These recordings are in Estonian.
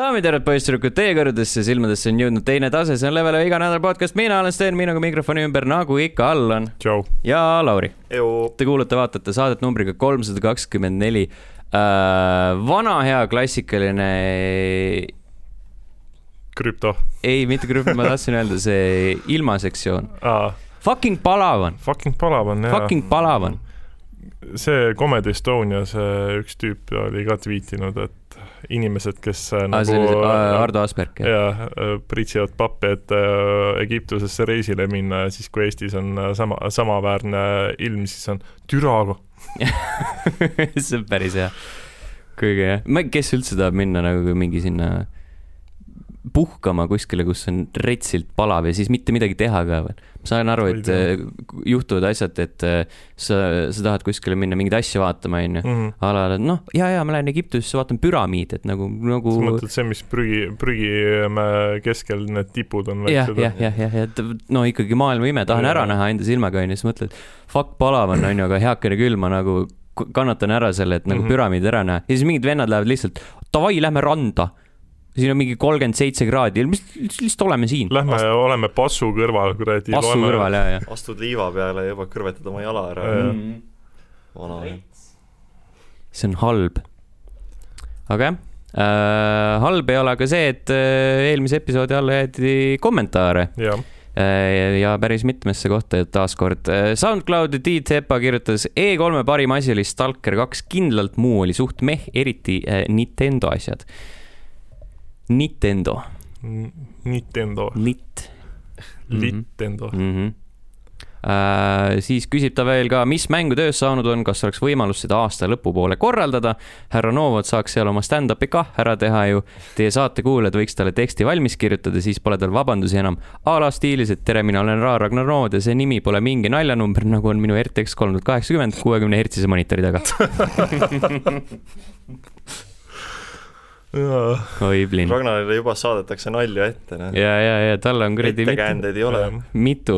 daamid ja härrad, poisssüdrukud, teie kõrgedesse silmadesse on jõudnud teine tase, see on Level iga nädal podcast, mina olen Sten, minuga mikrofoni ümber, nagu ikka, Allan ja Lauri. Te kuulate, vaatate saadet numbriga kolmsada kakskümmend neli. vana hea klassikaline, krüpto ei mitte grupp, ma tahtsin öelda see ilmasektsioon. ah,. Fucking palavan, Fucking palavan jah. fucking palavan. see Comedy Estonia, see üks tüüp oli ka tweetinud, et inimesed, kes äh, see nagu oli see Ardo Asperg, jah? ja äh, pritsivad pappi, et äh, Egiptusesse reisile minna ja siis, kui Eestis on äh, sama, samaväärne ilm, siis on türaga. see on päris hea. kuigi jah, kes üldse tahab minna nagu mingi sinna puhkama kuskile, kus on retsilt palav ja siis mitte midagi teha ka veel. ma saan aru, et äh, juhtuvad asjad, et äh, sa, sa tahad kuskile minna mingeid asju vaatama, onju. Mhm. a la, et noh, ja, ja ma lähen Egiptusesse, vaatan püramiide, et nagu, nagu sa mõtled see, mis prügi, prügimäe keskel need tipud on jah, väiksed? jah, jah, jah, et no ikkagi maailma ime, tahan ära Jaa. näha enda silmaga, onju, siis mõtled, fuck, palav on, onju, aga heakene küll, ma nagu kannatan ära selle, et nagu mm. -hmm. püramiid ära näha. ja siis mingid vennad lähevad lihtsalt, davai, lähme randa. Siin on mingi kolmkümmend seitse kraadi, mis, lihtsalt oleme siin. Lähme Ast- oleme passu kõrval, kuradi. passu kõrval, ja, ja. astud liiva peale ja juba kõrvetad oma jala ära Jaa.. vana vend. see on halb. aga jah äh,, halb ei ole ka see, et äh, eelmise episoodi alla jäeti kommentaare jah, Äh, ja päris mitmesse kohta taaskord. SoundCloudi Tiit Sepa kirjutas E3-e parim asi oli Stalker kaks, kindlalt muu oli suht meh, eriti äh, Nintendo asjad. Nintendo, Nintendo, Nit Mhm. Nintendo. mm. -hmm. Äh, siis küsib ta veel ka, mis mängu töös saanud on, kas oleks võimalus seda aasta lõpupoole korraldada. härra Novot saaks seal oma stand-up'i kah ära teha ju. Teie saate kuulajad võiks talle teksti valmis kirjutada, siis pole tal vabandusi enam. a la stiilis, et tere, mina olen Ra Ragnar Nood ja see nimi pole mingi naljanumber, nagu on minu RTX kolm tuhat kaheksakümmend kuuekümne hertsise monitori taga. oi, plinn. Ragnarile juba saadetakse nalja ette, noh. ja, ja, ja tal on kuradi mitu, ettekäändeid ei ole. mitu,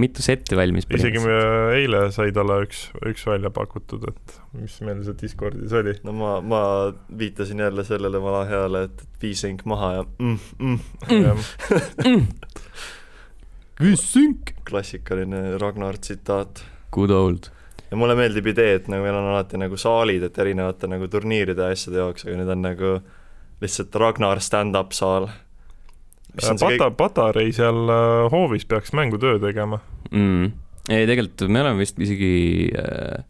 mitu setti valmis. isegi me eile sai talle üks, üks välja pakutud, et mis meil see Discordis oli. no ma, ma viitasin jälle sellele vana heale, et viising maha ja mm, mm.. Vissink. klassikaline Ragnar tsitaat. Good old. ja mulle meeldib idee, et nagu meil on alati nagu saalid, et erinevate nagu turniiride ja asjade jaoks, aga nüüd on nagu lihtsalt Ragnar stand-up saal. Pata, Patarei seal äh, hoovis peaks mängutöö tegema. mm.. ei, tegelikult me oleme vist isegi äh,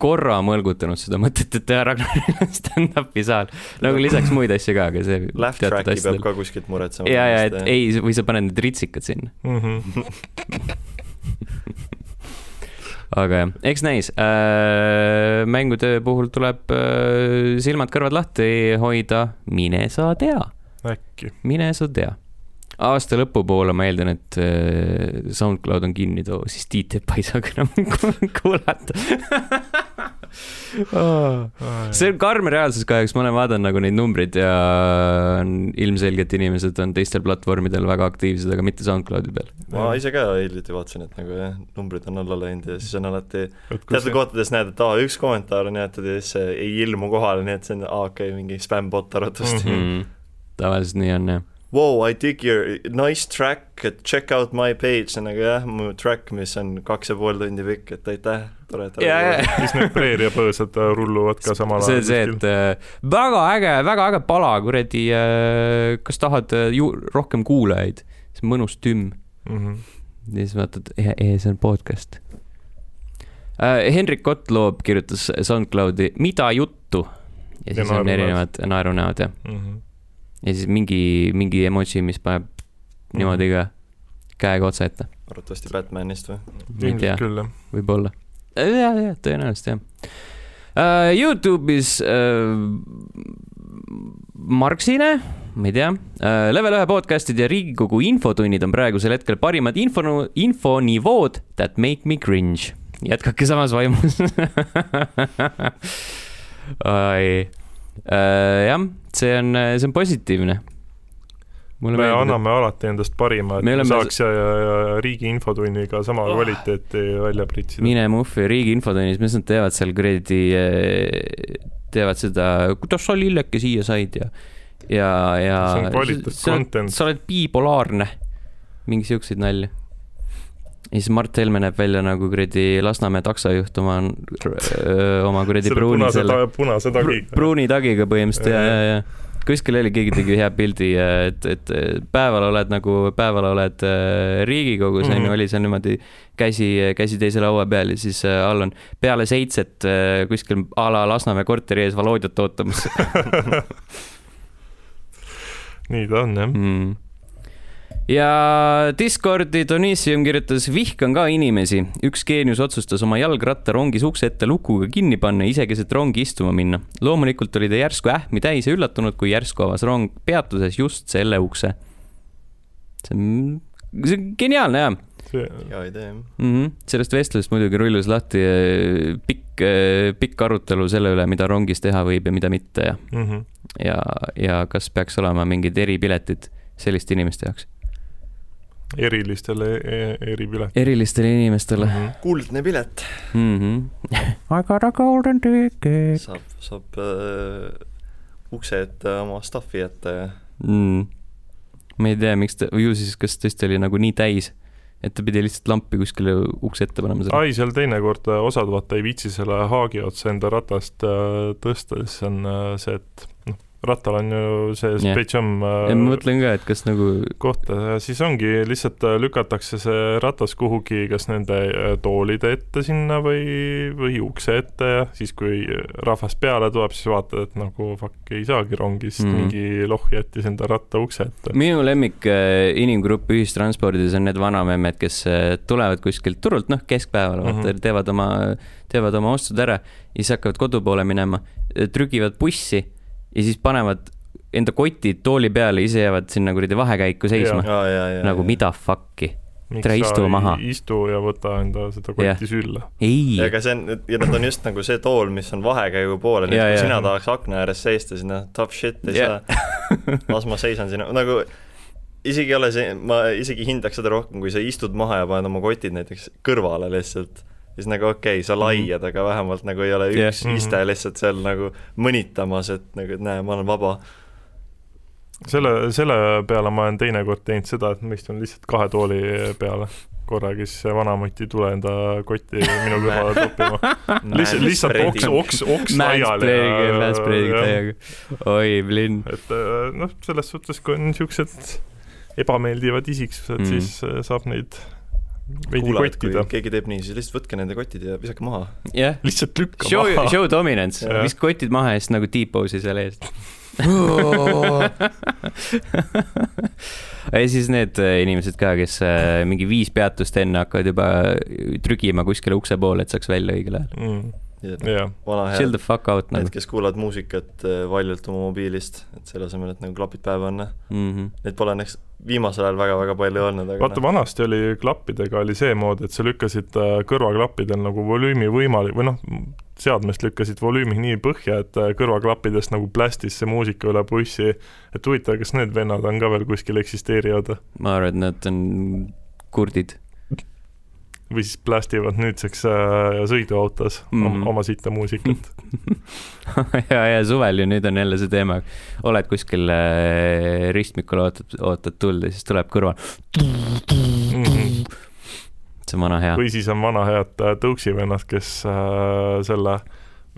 korra mõlgutanud seda mõtet, et teha Ragnarile stand-up'i saal. nagu lisaks muid asju ka, aga see. Laugh track'i peab ka kuskilt muretsema. ja, ja, et ei, või sa paned need ritsikad sinna, Mhm. aga jah, eks näis äh,. mängutöö puhul tuleb äh, silmad-kõrvad lahti hoida, mine sa tea, äkki. mine sa tea. aasta lõpupoole ma eeldan, et äh, SoundCloud on kinni too, siis Tiit ei saa ka enam ku- kuulata. see on karm reaalsus kahjuks, ma olen vaadanud nagu neid numbreid ja on ilmselgelt inimesed on teistel platvormidel väga aktiivsed, aga mitte SoundCloudi peal. ma ise ka hiljuti vaatasin, et nagu jah, numbrid on alla läinud ja siis on alati teatud kohtades näed, et aa, üks kommentaar on jäetud ja siis see ei ilmu kohale, nii et see on aa, okei okay,, mingi spämm-bot arvatavasti mm. Mhm. Mm, tavaliselt nii on jah. Wow, I dig your nice track, et check out my page, see on nagu jah, mu track, mis on kaks ja pool tundi pikk, et aitäh, tore, et ja, ja, siis need preeriapõõsad äh, rulluvad ka samal see on see, et äh, väga äge, väga äge pala, kuradi äh,, kas tahad äh, ju rohkem kuulajaid, see on mõnus tümm mm. -hmm. ja siis vaatad, see on podcast äh,. Hendrik Gottlob kirjutas SoundCloudi, mida juttu ja siis Ja on erinevad naerunäod jah, Mm -hmm. Ja siis mingi, mingi emoji, mis paneb niimoodi ka käega otsa ette, arvatavasti Batmanist või? ei tea võib-olla. ja, ja tõenäoliselt jah uh,. Youtube'is uh, Marksine, ma ei tea uh,, Level ühe podcast'id ja Riigikogu infotunnid on praegusel hetkel parimad info, infonivood that make me cringe. jätkake samas vaimus ai jah, see on, see on positiivne. me meeldib, anname alati endast parima, et Me me oleme- saaks ja, ja, ja riigi infotunniga sama Oh. kvaliteeti välja pritsida. mine Muffi Riigi infotunnis, mis nad teevad seal kuradi, teevad seda, kuidas sa lilleke siia said ja ja, ja See on kvaliteet content. sa oled bipolaarne, mingi siukseid nalju. Ja siis Mart Helme näeb välja nagu kuradi Lasnamäe taksojuht oma, oma kuradi pruuni selle, punase tagiga. pruuni tagiga põhimõtteliselt ja, ja, ja kuskil oli, keegi tegi hea pildi, et, et päeval oled nagu, päeval oled äh, Riigikogus onju mm, -hmm. oli seal niimoodi käsi, käsi teise laua peal ja siis äh, all on peale seitset äh, kuskil a la Lasnamäe korteri ees Volodjat ootamas nii ta on jah. mm.. Ja Discordi Donissium kirjutas, vihkan ka inimesi. üks geenius otsustas oma jalgratta rongis ukse ette lukuga kinni panna ja ise keset rongi istuma minna. loomulikult oli ta järsku ähmi täis ja üllatunud, kui järsku avas rong peatuses just selle ukse. see on, see on geniaalne jah hea idee jah. mm. -hmm. sellest vestlusest muidugi rullus lahti eh, pikk, pikk arutelu selle üle, mida rongis teha võib ja mida mitte ja, Mhm. ja, ja kas peaks olema mingid eripiletid selliste inimeste jaoks, erilistele e- eripilet. erilistele inimestele Mhm. kuldne pilet. mm. -hmm. I got a golden ticket saab, saab äh, ukse ette oma stuff'i ette ja mm.. ma ei tea, miks ta, ju siis, kas tõesti oli nagu nii täis, et ta pidi lihtsalt lampi kuskile ukse ette panema ai, seal teinekord äh, osad vaata ei viitsi selle haagi otsa enda ratast äh, tõsta, siis on äh, see, et noh, rattal on ju see Jah. spetšam ja ma mõtlen ka, et kas nagu koht ja siis ongi, lihtsalt äh, lükatakse see ratas kuhugi kas nende äh, toolide ette sinna või, või ukse ette ja siis, kui rahvas peale tuleb, siis vaatad, et nagu fuck, ei saagi rongi, sest Mhm. mm. mingi loh jättis enda ratta ukse ette. minu lemmik äh, inimgrupp ühistranspordis on need vanamemmed, kes äh, tulevad kuskilt turult, noh, keskpäeval mm. -hmm. teevad oma, teevad oma ostud ära ja siis hakkavad kodu poole minema, trügivad bussi ja siis panevad enda kotid tooli peale, ise jäävad sinna kuradi vahekäiku seisma. ja, ja, nagu mida fuck'i, tere, istu maha. istu ja võta enda seda kotti sülle. ei ja, aga see on, ja nad on just nagu see tool, mis on vahekäigu poole, nii et kui sina tahaks akna ääres seista, siis noh, tough shit ei Ja. saa. las ma seisan siin, nagu isegi ei ole see, ma isegi hindaks seda rohkem, kui sa istud maha ja paned oma kotid näiteks kõrvale lihtsalt, siis nagu okei okay,, sa laiad, aga vähemalt nagu ei ole üks Mhm. iste lihtsalt seal nagu mõnitamas, et nagu, et näe, ma olen vaba. selle, selle peale ma olen teinekord teinud seda, et ma istun lihtsalt kahe tooli peale korraga, siis see vanamutt ei tule enda kotti minu kõrvale toppima. lihtsalt, lihtsalt oks, oks, oks laiali oi, Blinn. et äh, noh, selles suhtes, kui on niisugused ebameeldivad isiksused Mm. mm., siis äh, saab neid veidi kuulajad, kui kottida. keegi teeb nii, siis lihtsalt võtke nende kotid ja visake maha. jah, lihtsalt lükka show, maha. show dominance, Jah. viska kotid maha ja siis nagu T-pose'i seal ees. ja siis need äh, inimesed ka, kes äh, mingi viis peatust enne hakkavad juba trügima kuskile ukse poole, et saaks välja õigel ajal. mm.. jah, vana Chill hea, the fuck out need, nagu kes kuulavad muusikat äh, valjult oma mobiilist, et selle asemel, et nagu klapid päeva panna. mm. -hmm. Neid pole õnneks viimasel ajal väga-väga palju olnud, aga vaata, vanasti oli klappidega oli see mood, et sa lükkasid äh, kõrvaklappidel nagu volüümi võimalik-, või noh, seadmest lükkasid volüümi nii põhja, et äh, kõrvaklappidest nagu plästis see muusika üle bussi. et huvitav, kas need vennad on ka veel kuskil eksisteerivad ma arvan, et nad on kurdid. Või siis plästivad nüüdseks äh, sõiduautos mm Mhm. -hmm. oma sita muusikat. ja, ja suvel ju nüüd on jälle see teema, oled kuskil äh, ristmikul, ootad, ootad tuld ja siis tuleb kõrval, Mm -hmm. see on vana hea. või siis on vana head äh, tõuksi vennad, kes äh, selle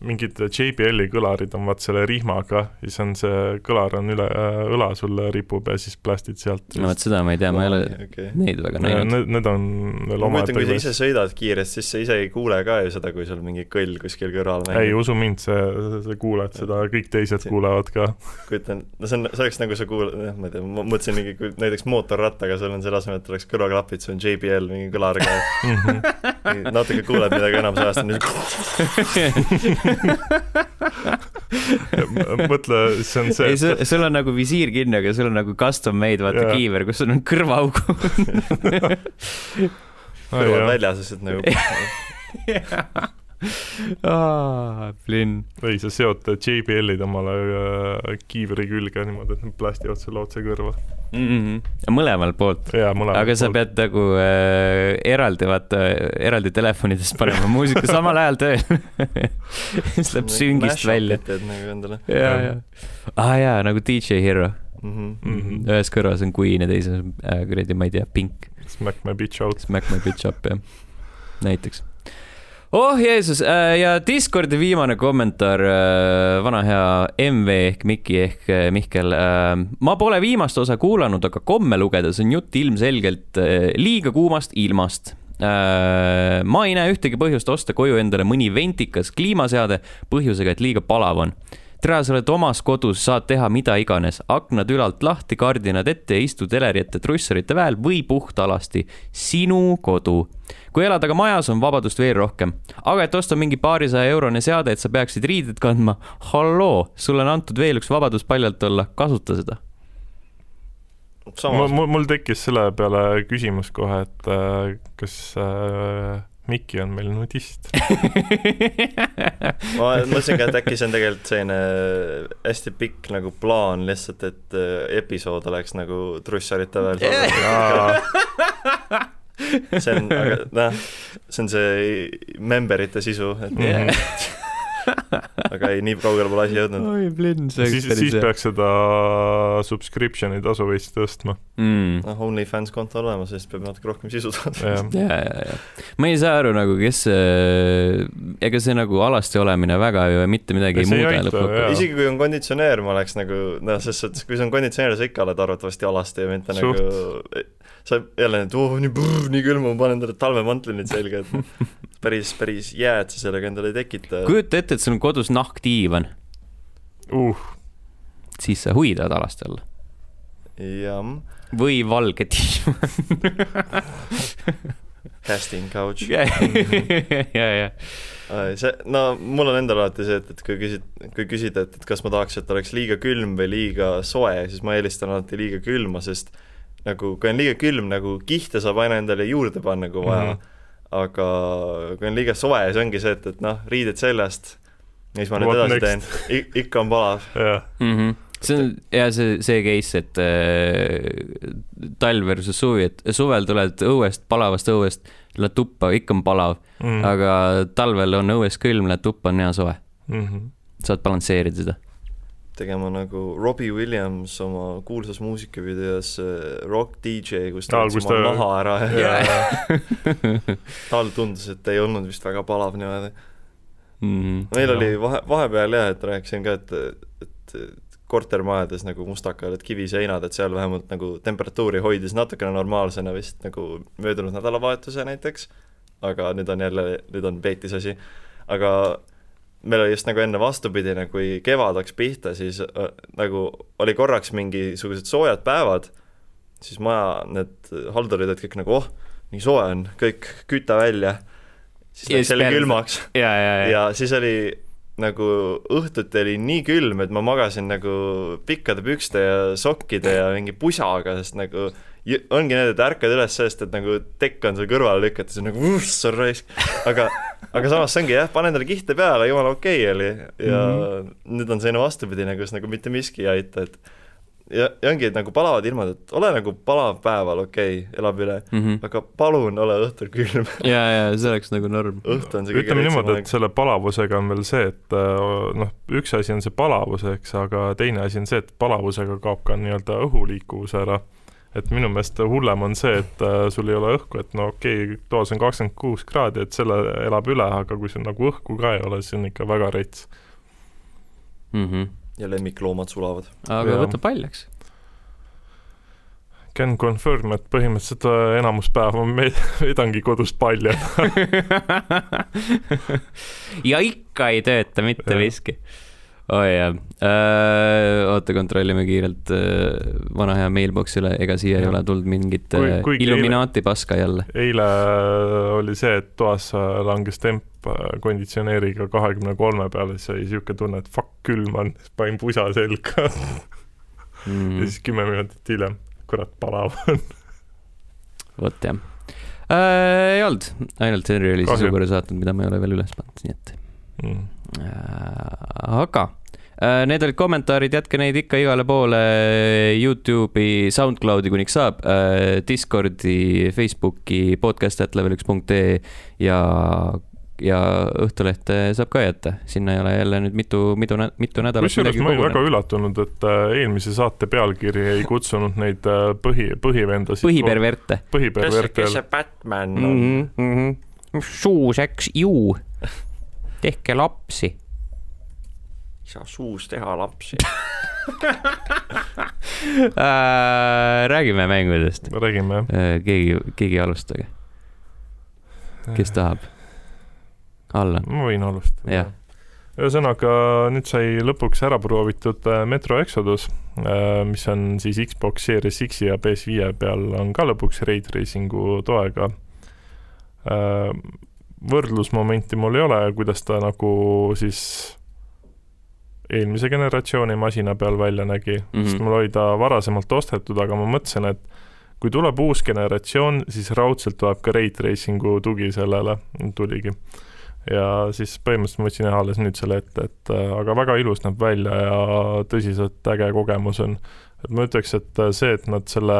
mingid JBL-i kõlarid on vaat selle rihmaga, siis on see kõlar on üle äh, õla sul ripub ja siis plästid sealt. no vot seda ma ei tea, ma ei ole okay. neid väga näinud. Need, need on veel ma mõtlen, kui sa ise sõidad kiiresti, siis sa ise ei kuule ka ju seda, kui sul mingi kõll kuskil kõrval ei, usu mind, see, sa kuuled seda, kõik teised See- kuulevad ka. kujutan, no see on, see oleks nagu sa kuulad, jah, ma ei tea, ma mõtlesin mingi, kui näiteks mootorrattaga sul on selle asemel, et oleks kõrvaklapid, sul on JBL mingi kõlar ka, natuke kuuled midagi enam sajast, on nii mõtle, see on see ei, sul, sul on nagu visiir kinni, aga sul on nagu custom made, vaata Jaa. kiiver, kus sul on kõrvaaugud. kõrvad väljas, lihtsalt nagu Flynn või sa seod JBL-id omale äh, kiivri külge niimoodi, et nad plästivad sulle otse kõrva. mm. -hmm. mõlemalt poolt. aga sa pead nagu äh, eraldi vaata, eraldi telefonidest panema muusika samal ajal tööl. siis läheb süngist välja. teed nagu endale ja, ja. aa jaa, nagu DJ Hero. mm. -hmm. mm. -hmm. ühes kõrvas on Queen ja teises on äh, kuradi, ma ei tea, Pink. Smack my bitch out. Smack my bitch up jah, näiteks. Oh Jeesus äh, ja Discordi viimane kommentaar äh,, vana hea MV ehk Miki ehk äh, Mihkel ma pole viimast osa kuulanud, aga komme lugedes on jutt ilmselgelt liiga kuumast ilmast. Ma ei näe ühtegi põhjust osta koju endale mõni ventikas kliimaseade põhjusega, et liiga palav on tere, sa oled omas kodus, saad teha mida iganes, aknad ülalt lahti, kardinad ette ja istu teleri ette trusserite väel või puhtalasti. sinu kodu. kui elad aga majas, on vabadust veel rohkem. aga et osta mingi paarisaja eurone seade, et sa peaksid riided kandma, halloo, sulle on antud veel üks vabadus paljalt olla, kasuta seda. mul, samas, mul, mul tekkis selle peale küsimus kohe, et äh, kas äh, Miki on meil nudist? ma mõtlesin ka, et äkki see on tegelikult selline hästi pikk nagu plaan lihtsalt, et äh, episood oleks nagu trussarite veel see on, aga noh, see on see memberite sisu, et Yeah. aga ei, nii kaugele pole asi jõudnud. oi, Blinn, see siis, siis peaks seda subscription'i tasu veits tõstma, mm.. noh, OnlyFans konto on olemas, siis peab natuke rohkem sisu tootma. jah. ja, ja, ja ma ei saa aru nagu, kes, ega see nagu alasti olemine väga ju mitte midagi See ei muuda lõppkokkuvõttes. isegi kui on konditsioneer, ma oleks nagu noh, selles suhtes, kui see on konditsioneer, sa ikka oled arvatavasti alasti ja mitte Suht. nagu sa jälle, et oo, nii brrr, nii külm, ma panen endale talvemantlid nüüd selga, et päris, päris jääd sa sellega endale ei tekita. kujuta ette, et sul on kodus nahkdiivan, uh, siis sa huidad alasti alla. jah, või valge diivan. casting couch. ja, ja, ja. see, no mul on endal alati see, et, et kui küsid, kui küsida, et, et kas ma tahaks, et oleks liiga külm või liiga soe, siis ma eelistan alati liiga külma, sest nagu kui on liiga külm, nagu kihte saab aina endale juurde panna, kui vaja mm. -hmm. aga kui on liiga soe, siis ongi see, et, et noh, riided seljast ja siis ma nüüd What edasi next? teen, ikka on palav. jah, Mhm. see on ja see, see case, et äh, talv versus suvi, et suvel tuled õuest, palavast õuest, lähed tuppa, ikka on palav mm. mm., aga talvel on õues külm, lähed tuppa, on hea soe. mm. -hmm. saad balansseerida seda. Tegema nagu Robbie Williams oma kuulsas muusikavideos äh, Rock DJ, kus ta kus oma ta- naha ära ja Jaa. tal tundus, et ei olnud vist väga palav niimoodi. Mm. meil Jah. oli vahe, vahepeal jah, et rääkisin ka, et, et kortermajades nagu mustakaelad kiviseinad, et seal vähemalt nagu temperatuuri hoidis natukene normaalsena vist nagu möödunud nädalavahetuse näiteks, aga nüüd on jälle, nüüd on peetis asi, aga meil oli just nagu enne vastupidine, kui kevad hakkas pihta, siis äh, nagu oli korraks mingisugused soojad päevad, siis maja need haldurid olid kõik nagu oh, nii soe on, kõik küta välja, siis läks jälle külmaks. Ja, ja, ja, ja siis oli nagu õhtuti oli nii külm, et ma magasin nagu pikkade pükste ja sokkide ja mingi pusaga, sest nagu ongi need, et ärkad üles sellest, et nagu tekk on sul kõrvale lükatud, siis on nagu uss, on raisk. aga, aga samas see ongi jah, pane endale kihte peale, jumala okei okay oli ja mm -hmm. nüüd on selline vastupidine, kus nagu mitte miski ei aita, et ja, ja ongi, et nagu palavad ilmad, et ole nagu palav päeval, okei okay,, elab üle, mm. -hmm. aga palun ole õhtul külm. ja, ja see oleks nagu norm. õhtu on see ütleme niimoodi, et selle palavusega on veel see, et äh, noh, üks asi on see palavus, eks, aga teine asi on see, et palavusega kaob ka nii-öelda õhuliikuvus ära. Et minu meelest hullem on see, et äh, sul ei ole õhku, et no okei okay,, toas on kakskümmend kuus kraadi, et selle elab üle, aga kui sul nagu õhku ka ei ole, siis on ikka väga rets. Mm -hmm. ja lemmikloomad sulavad. aga Jaa. võta paljaks. Can confirm, et põhimõtteliselt äh, enamus päeva veedangi kodus palja. ja ikka ei tööta mitte Jah. miski. oi jah äh,, oota, kontrollime kiirelt äh, vana hea mailbox üle, ega siia ei Jah. ole tulnud mingit Kui- äh, kuigi Illuminaati paska jälle. eile oli see, et toas langes temp konditsioneeriga kahekümne kolme peale, siis oli niisugune tunne, et fuck, külm on, panin pusa selga Mm. ja siis kümme minutit hiljem, kurat, palav on. vot jah äh,? ei olnud, ainult Henri oli Kahju. sisukõrre saatnud, mida ma ei ole veel üles pannud, nii et mm.. aga need olid kommentaarid, jätke neid ikka igale poole Youtube'i, SoundCloudi kuniks saab äh,, Discordi, Facebooki, podcast at level üks punkt ee ja, ja Õhtulehte saab ka jätta, sinna ei ole jälle nüüd mitu, mitu, mitu nädalat kusjuures ma olin väga üllatunud, et äh, eelmise saate pealkiri ei kutsunud neid äh, põhi, põhivendasid. põhiperverte põhiperverte kes see Batman on mm? -hmm, mm -hmm. suuseks ju, tehke lapsi. Saa suus teha lapsi. Äh, räägime mängudest, räägime jah. keegi, keegi alustage, kes tahab? Allan, ma võin alustada ühesõnaga nüüd sai lõpuks ära proovitud äh, Metro Exodus, mis on siis Xbox Series X-i ja PS5 peal on ka lõpuks Ray Tracingu toega. võrdlusmomenti mul ei ole, kuidas ta nagu siis eelmise generatsiooni masina peal välja nägi mm, -hmm. sest mul oli ta varasemalt ostetud, aga ma mõtlesin, et kui tuleb uus generatsioon, siis raudselt tuleb ka Ray Tracingu tugi sellele, tuligi ja siis põhimõtteliselt ma võtsin jah alles nüüd selle ette, et äh, aga väga ilus näeb välja ja tõsiselt äge kogemus on. et ma ütleks, et äh, see, et nad selle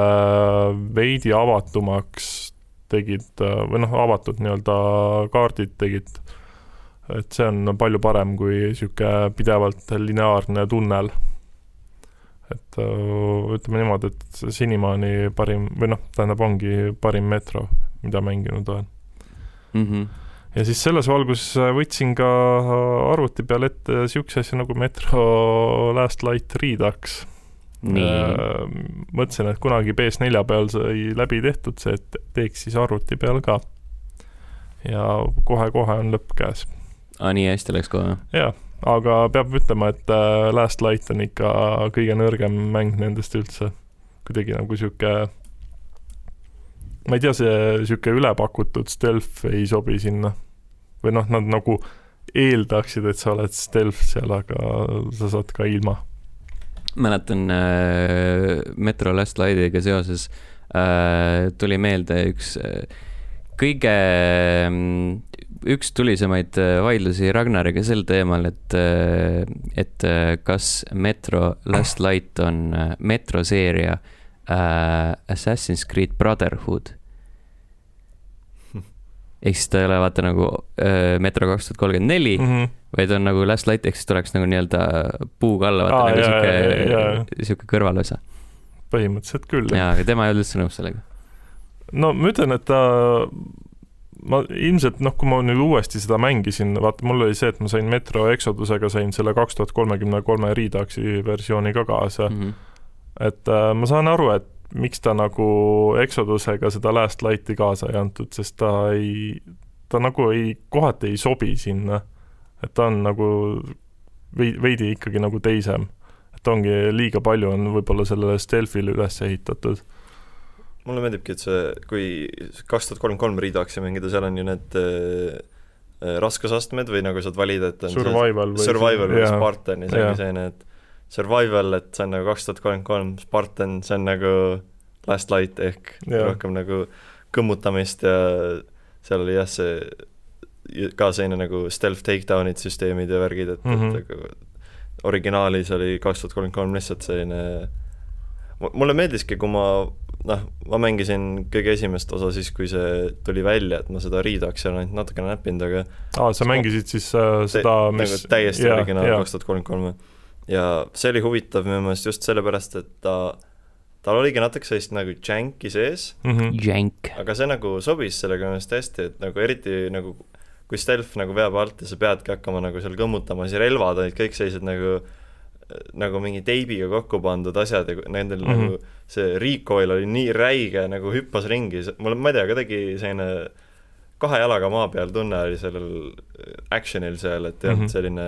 veidi avatumaks tegid äh, või noh, avatud nii-öelda kaardid tegid, et see on palju parem kui niisugune pidevalt lineaarne tunnel. et äh, ütleme niimoodi, et senimaani parim või noh, tähendab, ongi parim metro, mida mänginud olen Mhm. ja siis selles valguses võtsin ka arvuti peal ette niisuguse asja nagu Metro Last Light Redux. mõtlesin, et kunagi PS4 peal sai läbi tehtud see, et teeks siis arvuti peal ka. ja kohe-kohe on lõpp käes. Aa nii hästi läks kohe? jaa, aga peab ütlema, et äh, Last Light on ikka kõige nõrgem mäng nendest üldse. kuidagi nagu niisugune ma ei tea, see niisugune ülepakutud stealth ei sobi sinna. või noh, nad nagu eeldaksid, et sa oled stealth seal, aga sa saad ka ilma. mäletan äh, Metro Last Light'iga seoses äh, tuli meelde üks äh, kõige äh, üks tulisemaid äh, vaidlusi Ragnariga sel teemal, et äh,, et äh, kas Metro Last Light on äh, Metro seeria äh, Assassin's Creed Brotherhood. ehk siis ta ei ole vaata nagu äh, Metro kaks tuhat kolmkümmend neli, Mhm. vaid on nagu Last Light, ehk siis tuleks nagu nii-öelda puuga alla, vaata Aa, nagu sihuke, sihuke kõrvalosa. põhimõtteliselt küll. jaa, aga tema ei olnud üldse nõus sellega. no ma ütlen, et ta ma ilmselt noh, kui ma nüüd uuesti seda mängisin, vaata mul oli see, et ma sain Metro Exodusega sain selle kaks tuhat kolmekümne kolme Reduxi versiooni ka kaasa mm., et äh, ma saan aru, et miks ta nagu Exodusega seda Last Lighti kaasa ei antud, sest ta ei, ta nagu ei, kohati ei sobi sinna. et ta on nagu veidi, veidi ikkagi nagu teisem. et ongi liiga palju on võib-olla sellele stealth'ile üles ehitatud. Mulle meeldibki, et see, kui kaks tuhat kolmkümmend kolm Reduxi mängida, seal on ju need äh, raskusastmed või nagu saad valida, et on Survival see või Survival või. Spartan ja see ongi selline, et Survival, et see on nagu kaks tuhat kolmkümmend kolm, Spartan, see on nagu Last Light ehk Jaa. rohkem nagu kõmmutamist ja seal oli jah, see ka selline nagu stealth takedown'id, süsteemid ja värgid, et mm. -hmm. et nagu originaalis oli kaks tuhat kolmkümmend kolm lihtsalt selline mu- mulle meeldiski, kui ma noh, ma mängisin kõige esimest osa siis, kui see tuli välja, et ma seda Reduxi olen ainult natukene näppinud, aga aa, sa mängisid siis äh, seda, mis nagu täiesti jaa, originaal kaks tuhat kolmkümmend kolm. ja see oli huvitav minu meelest just sellepärast, et ta, tal oligi natuke sellist nagu janki sees, Mhm. Jank. aga see nagu sobis sellega minu meelest hästi, et nagu eriti nagu kui stealth nagu veab alt ja sa peadki hakkama nagu seal kõmmutama, siis relvad olid kõik sellised nagu nagu mingi teibiga kokku pandud asjad ja nendel mm. -hmm. nagu see recoil oli nii räige, nagu hüppas ringi, mul, ma ei tea, kuidagi selline kahe jalaga maa peal tunne oli sellel action'il seal, et ei olnud Mhm. selline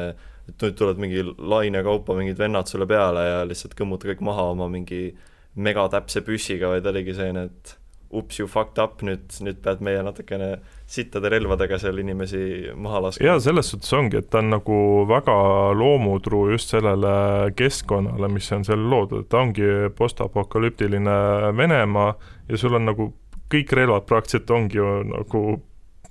et nüüd tulevad mingi laine kaupa mingid vennad sulle peale ja lihtsalt kõmmuta kõik maha oma mingi megatäpse püssiga, vaid oligi selline, et ups, you fucked up, nüüd, nüüd pead meie natukene sittade relvadega seal inimesi maha laskma. jaa, selles suhtes ongi, et ta on nagu väga loomutruu just sellele keskkonnale, mis on seal loodud, ta ongi postapokalüptiline Venemaa ja sul on nagu kõik relvad praktiliselt ongi ju nagu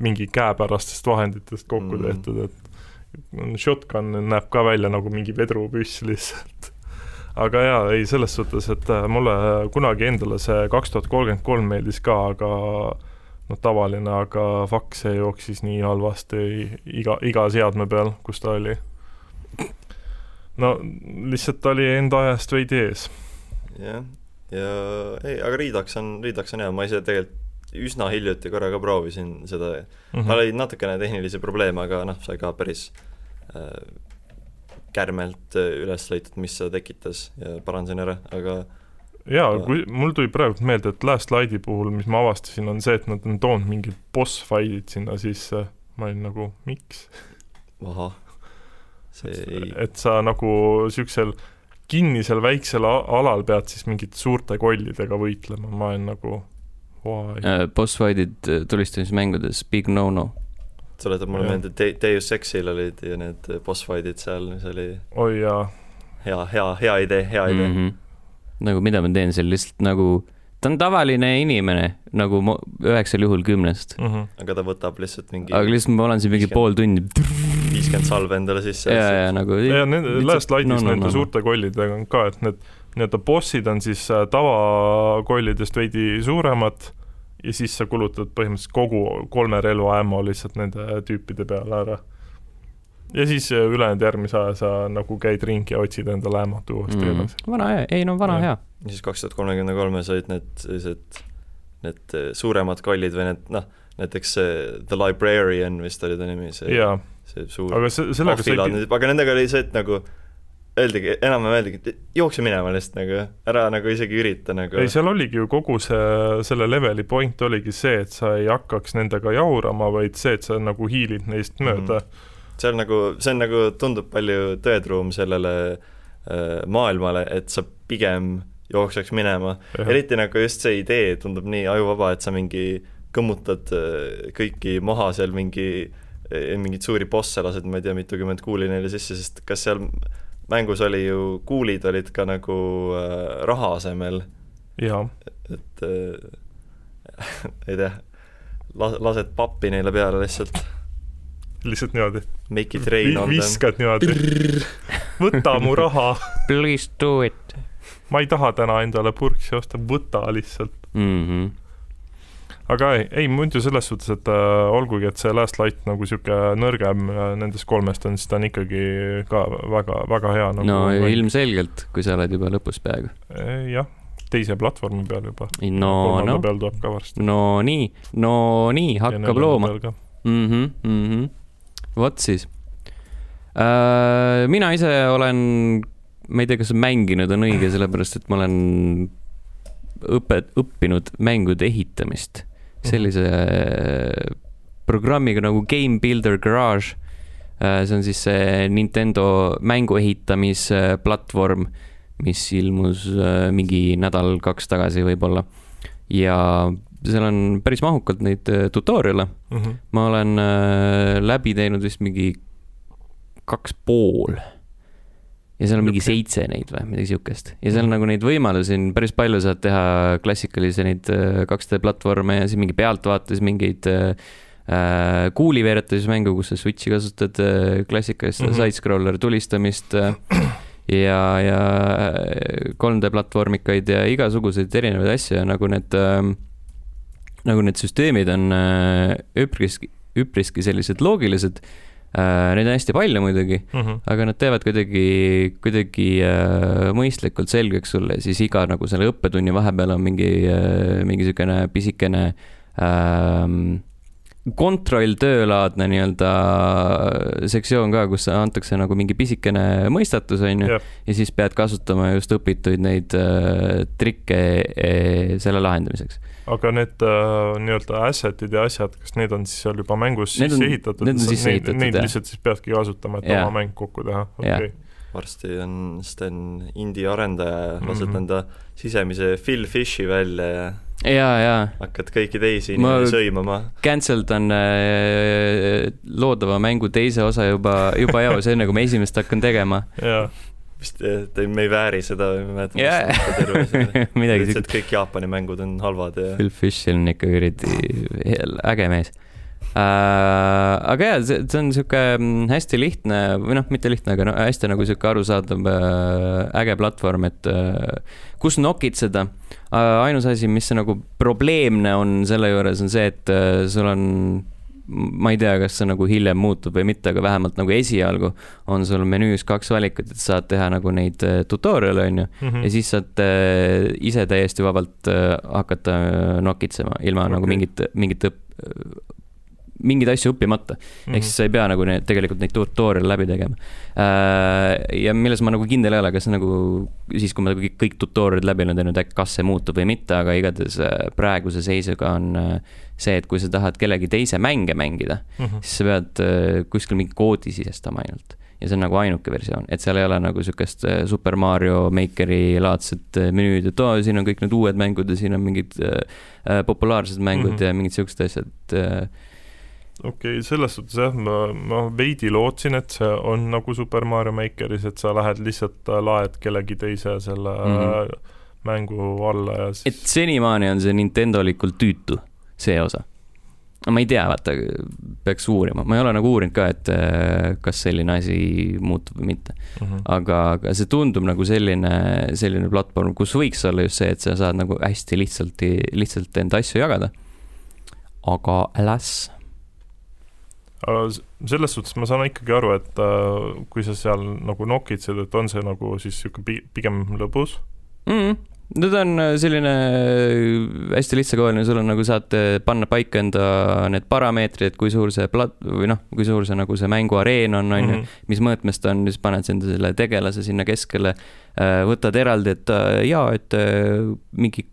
mingi käepärastest vahenditest kokku Mm. tehtud, et shotgun näeb ka välja nagu mingi vedrupüss lihtsalt. Aga jaa, ei selles suhtes, et äh, mulle kunagi endale see kaks tuhat kolmkümmend kolm meeldis ka, aga noh, tavaline, aga fuck, see jooksis nii halvasti iga, iga seadme peal, kus ta oli. no lihtsalt ta oli enda ajast veidi ees. jah, ja ei, aga Redux on, Redux on hea, ma ise tegelikult üsna hiljuti korra ka proovisin seda, Mhm. tal oli natukene tehnilisi probleeme, aga noh, sai ka päris äh, kärmelt äh, üles leitud, mis seda tekitas ja parandasin ära, aga jaa, kui mul tuli praegu meelde, et Last Light'i puhul, mis ma avastasin, on see, et nad on toonud mingid boss fight'id sinna sisse, ma olin nagu miks? ahah, see ei, et sa nagu niisugusel kinnisel väiksel alal pead siis mingite suurte kollidega võitlema, ma olen nagu why? Äh, boss fight'id äh, tulistamismängudes big no-no. Tuletab mulle meelde, Te-, Deus Exil olid ju need boss fight'id seal, mis oli oi jaa, hea, hea, hea idee, hea idee mm. -hmm. nagu mida ma teen seal lihtsalt nagu, ta on tavaline inimene nagu üheksal juhul kümnest. mm. -hmm. aga ta võtab lihtsalt mingi aga lihtsalt ma olen siin mingi pool tundi viiskümmend salve endale sisse ja, ja nagu. ja nende, Last Light'is no, no, no, nende no, no, suurte kollidega on ka, et need nii-öelda bossid on siis äh, tavakollidest veidi suuremad ja siis sa kulutad põhimõtteliselt kogu kolme relva ammo lihtsalt nende tüüpide peale ära. ja siis äh, ülejäänud järgmise aja sa nagu käid ringi ja otsid endale ammot uuesti mm. edasi. vana hea, ei no vana Jah. hea. ja siis kaks tuhat kolmekümne kolmes olid need sellised, need eh, suuremad kollid või need noh, näiteks see The Librarian vist oli ta nimi, see, see suur aga se-, sellega sai aga nendega oli see, et nagu öeldigi, enam-vähem öeldigi, et jookse minema lihtsalt nagu, ära nagu isegi ürita nagu. Ei, seal oligi ju kogu see, selle leveli point oligi see, et sa ei hakkaks nendega jaurama, vaid see, et sa nagu hiilid neist mööda. Mm. see on nagu, see on nagu, tundub palju tõetruum sellele äh, maailmale, et sa pigem jookseks minema, eriti nagu just see idee tundub nii ajuvaba, et sa mingi kõmmutad äh, kõiki maha seal mingi, mingeid suuri bosse lased, ma ei tea, mitukümmend kuuli neile sisse, sest kas seal mängus oli ju, kuulid olid ka nagu äh, raha asemel, jaa, et äh, ei tea, las-, lased pappi neile peale lihtsalt, lihtsalt niimoodi make it rain on them. viskad niimoodi, võta mu raha, Please do it ma ei taha täna endale purksi osta, võta lihtsalt. mm. -hmm. Aga ei, ei muidu selles suhtes, et äh, olgugi, et see Last Light nagu niisugune nõrgem äh, nendest kolmest on, siis ta on ikkagi ka väga, väga hea nagu no mäng. ilmselgelt, kui sa oled juba lõpus peaaegu. Eh, jah, teise platvormi peal juba. no, kolmanda no, peal tuleb ka varsti. no nii, no nii, hakkab looma. mhmh, mhmh, vot siis äh,. mina ise olen, ma ei tea, kas mänginud on õige, sellepärast et ma olen õpet-, õppinud mängude ehitamist sellise äh, programmiga nagu Game Builder Garage. see on siis see Nintendo mängu ehitamisplatvorm, mis ilmus äh, mingi nädal-kaks tagasi võib-olla. ja seal on päris mahukalt neid äh, tutorial'e Mhm. ma olen äh, läbi teinud vist mingi kaks pool. Ja seal on mingi seitse neid või midagi siukest ja seal on Mhm. nagu neid võimalusi on päris palju, saad teha klassikalisi neid äh, 2D platvorme ja siis mingi pealtvaates mingeid äh, äh, kuuliveeretamismängu, kus sa switch'i kasutad äh, klassikalist mm. -hmm. side-scroller tulistamist äh, ja, ja äh, 3D platvormikaid ja igasuguseid erinevaid asju ja nagu need äh, nagu need süsteemid on äh, üpriski, üpriski sellised loogilised äh,. Neid on hästi palju muidugi, Mhm. aga nad teevad kuidagi, kuidagi äh, mõistlikult selgeks sulle, siis iga nagu selle õppetunni vahepeal on mingi äh,, mingi niisugune pisikene äh, kontrolltöölaadne nii-öelda sektsioon ka, kus antakse nagu mingi pisikene mõistatus, on ju, ja siis pead kasutama just õpituid neid äh, trikke äh, selle lahendamiseks. Aga need äh, nii-öelda asset'id ja asjad, kas need on siis seal juba mängus Need sisse on- ehitatud? need on sisse ehitatud, Neid jah. lihtsalt siis peadki kasutama, et Jaa. oma mäng kokku teha, okei. varsti on Sten indie arendaja, lased Mhm. enda sisemise Phil Fishi välja ja ja, ja hakkad kõiki teisi inimesi sõimama. cancel dan äh, loodava mängu teise osa juba, juba eos, enne kui ma esimest hakkan tegema. jaa, vist jah, et me ei vääri seda või ma ei mäleta see midagi siukest. kõik Jaapani mängud on halvad ja Phil Fish on ikka kuradi äge mees äh,. aga jaa, see, see on sihuke mm, hästi lihtne või noh, mitte lihtne, aga no hästi nagu sihuke arusaadav äh, äge platvorm, et äh, kus nokitseda äh,. ainus asi, mis nagu probleemne on selle juures, on see, et äh, sul on ma ei tea, kas see nagu hiljem muutub või mitte, aga vähemalt nagu esialgu on sul menüüs kaks valikut, et saad teha nagu neid äh, tutorial'e, onju, Mhm. ja siis saad äh, ise täiesti vabalt äh, hakata nokitsema ilma okay. nagu mingit, mingit õpp-, mingeid asju õppimata. Mhm. ehk siis sa ei pea nagu need, tegelikult neid tutorial'e läbi tegema. ja milles ma nagu kindel ei ole, kas nagu siis, kui ma kõik, kõik tutorial'id läbi olen teinud, äkki kas see muutub või mitte, aga igatahes äh, praeguse seisuga on äh, see, et kui sa tahad kellegi teise mänge mängida, Mhm. siis sa pead äh, kuskil mingi koodi sisestama ainult. ja see on nagu ainuke versioon, et seal ei ole nagu sihukest äh, Super Mario Makeri laadset äh, menüüd, et oo, siin on kõik need uued mängud ja siin on mingid äh, äh, populaarsed mängud mm Mhm. -hmm. ja mingid siuksed asjad äh,. Okei okay,, selles suhtes jah, ma, ma veidi lootsin, et see on nagu Super Mario Makeris, et sa lähed lihtsalt äh, laed kellegi teise selle mm. -hmm. mängu alla ja et siis senimaani on see Nintendolikult tüütu, see osa. ma ei tea, vaata, peaks uurima, ma ei ole nagu uurinud ka, et äh, kas selline asi muutub või mitte. mm -hmm. aga, aga see tundub nagu selline, selline platvorm, kus võiks olla just see, et sa saad nagu hästi lihtsalt, lihtsalt enda asju jagada. aga alas, selles suhtes ma saan ikkagi aru, et äh, kui sa seal nagu nokitsed, et on see nagu siis niisugune pi-, pigem lõbus mm,. no ta on äh, selline äh, hästi lihtsakoeline, sul on nagu saad panna paika enda need parameetrid, kui suur see plat- või noh, kui suur see nagu see mänguareen on, on ju, Mhm. mis mõõtmes ta on, siis paned enda selle tegelase sinna keskele, võtad eraldi, et jaa, et mingi